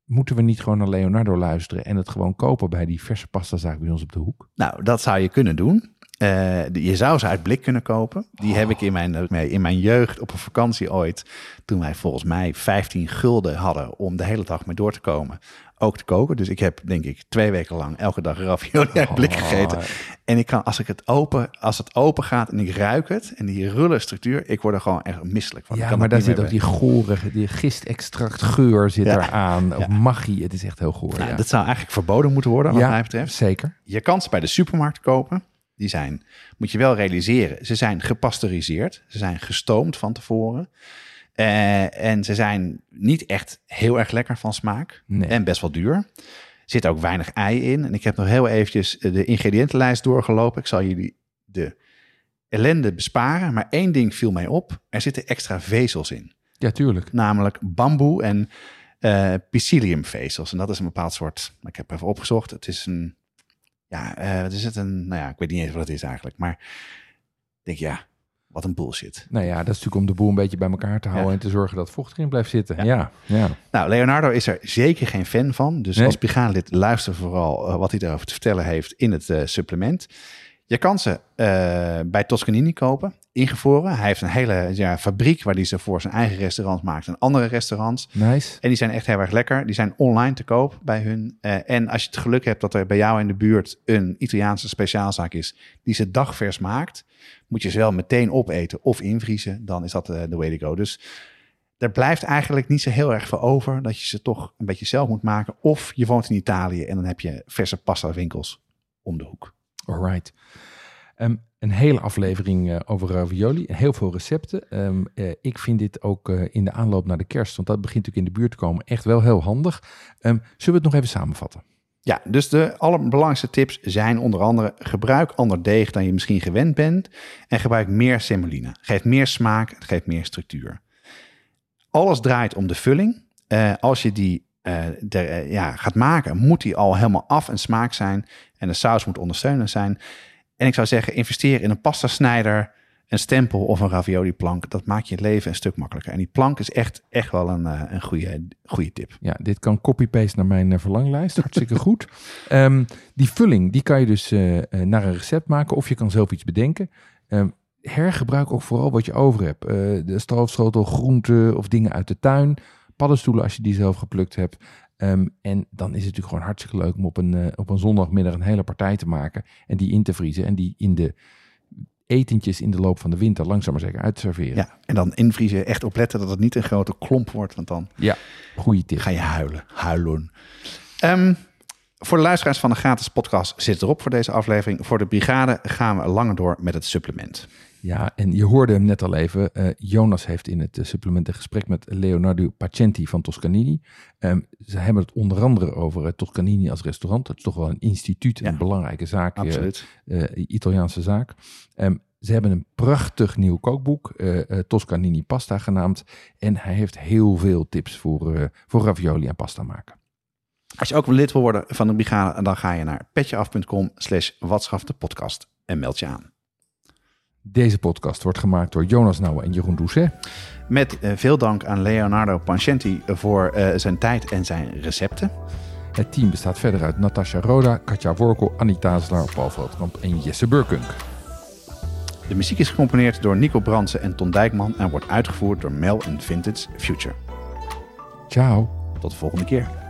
moeten we niet gewoon naar Leonardo luisteren en het gewoon kopen bij die verse pastazaak bij ons op de hoek? Nou, dat zou je kunnen doen. Eh, de- je zou ze uit blik kunnen kopen. Die heb ik in mijn, mee- in mijn jeugd op een vakantie ooit. Toen wij volgens mij 15 gulden hadden om de hele dag mee door te komen. Ook te koken. Dus ik heb denk ik twee weken lang elke dag ravioli uit blik gegeten. Oh, En ik kan, als ik het open, als het open gaat en ik ruik het. En die rulle structuur, ik word er gewoon echt misselijk van. Ja, maar daar zit ook die gore, die gistextract geur zit Ja. eraan. Of Ja. magie, het is echt heel goor. Nou, ja. Dat zou eigenlijk verboden moeten worden, wat Ja. mij betreft. Zeker. Je kan ze bij de supermarkt kopen. Die zijn, moet je wel realiseren, ze zijn gepasteuriseerd. Ze zijn gestoomd van tevoren. Eh, en ze zijn niet echt heel erg lekker van smaak. Nee. En best wel duur. Er zit ook weinig ei in. En ik heb nog heel eventjes de ingrediëntenlijst doorgelopen. Ik zal jullie de ellende besparen. Maar één ding viel mij op. Er zitten extra vezels in. Ja, tuurlijk. Namelijk bamboe en eh psylliumvezels. En dat is een bepaald soort... Ik heb even opgezocht. Het is een... Ja, eh, wat is het? Een, nou ja, ik weet niet eens wat het is eigenlijk. Maar ik denk, ja, wat een bullshit. Nou ja, dat is natuurlijk om de boel een beetje bij elkaar te houden Ja. en te zorgen dat vocht erin blijft zitten. Ja. Ja, ja. Nou, Leonardo is er zeker geen fan van. Dus Nee. als Pigaanlid luister vooral eh, wat hij daarover te vertellen heeft in het eh, supplement. Je kan ze bij Toscanini kopen, ingevroren. Hij heeft een hele ja, fabriek waar hij ze voor zijn eigen restaurant maakt en andere restaurants. Nice. En die zijn echt heel erg lekker. Die zijn online te koop bij hun. Eh, en als je het geluk hebt dat er bij jou in de buurt een Italiaanse speciaalzaak is die ze dagvers maakt, moet je ze wel meteen opeten of invriezen. Dan is dat eh, de way to go. Dus er blijft eigenlijk niet zo heel erg veel over dat je ze toch een beetje zelf moet maken. Of je woont in Italië en dan heb je verse pasta winkels om de hoek. Alright. Ehm, een hele aflevering eh, over ravioli. Heel veel recepten. Ehm, eh, ik vind dit ook eh, in de aanloop naar de kerst, want dat begint natuurlijk in de buurt te komen, echt wel heel handig. Ehm, zullen we het nog even samenvatten? Ja, dus de allerbelangrijkste tips zijn onder andere gebruik ander deeg dan je misschien gewend bent en gebruik meer semolina. Geeft meer smaak, het geeft meer structuur. Alles draait om de vulling. Als je die ja, gaat maken, moet die al helemaal af en smaak zijn en de saus moet ondersteunend zijn. En ik zou zeggen, investeer in een pastasnijder, een stempel of een ravioli plank. Dat maakt je leven een stuk makkelijker. En die plank is echt, echt wel een, eh, een goede, goede tip. Ja, dit kan copy-paste naar mijn eh, verlanglijst. Hartstikke goed. Ehm, die vulling, die kan je dus eh, naar een recept maken of je kan zelf iets bedenken. Ehm, hergebruik ook vooral wat je over hebt. De stroofschotel, groenten of dingen uit de tuin. Paddenstoelen als je die zelf geplukt hebt. Ehm, en dan is het natuurlijk gewoon hartstikke leuk om op een, uh, op een zondagmiddag een hele partij te maken. En die in te vriezen. En die in de etentjes in de loop van de winter langzaam maar zeker uit te serveren. Ja, en dan invriezen. Echt opletten dat het niet een grote klomp wordt. Want dan ja, goede tip. ga je huilen. Huilen. Um, voor de luisteraars van de gratis podcast zit erop voor deze aflevering. Voor de brigade gaan we langer door met het supplement. Ja, en je hoorde hem net al even. Uh, Jonas heeft in het uh, supplement een gesprek met Leonardo Pacenti van Toscanini. Um, ze hebben het onder andere over uh, Toscanini als restaurant. Dat is toch wel een instituut, ja, een belangrijke zaak. Absoluut. Italiaanse zaak. Um, ze hebben een prachtig nieuw kookboek, Toscanini Pasta genaamd. En hij heeft heel veel tips voor, voor ravioli en pasta maken. Als je ook lid wil worden van de brigade, dan ga je naar petjeaf.com slash podcast en meld je aan. Deze podcast wordt gemaakt door Jonas Nouwen en Jeroen Doucet. Met uh, veel dank aan Leonardo Pancenti voor uh, zijn tijd en zijn recepten. Het team bestaat verder uit Natasha Roda, Katja Workel, Anita Tazelaar, Paul Veldkamp en Jesse Burkunk. De muziek is gecomponeerd door Nico Brandsen en Ton Dijkman en wordt uitgevoerd door Mel Vintage Future. Ciao. Tot de volgende keer.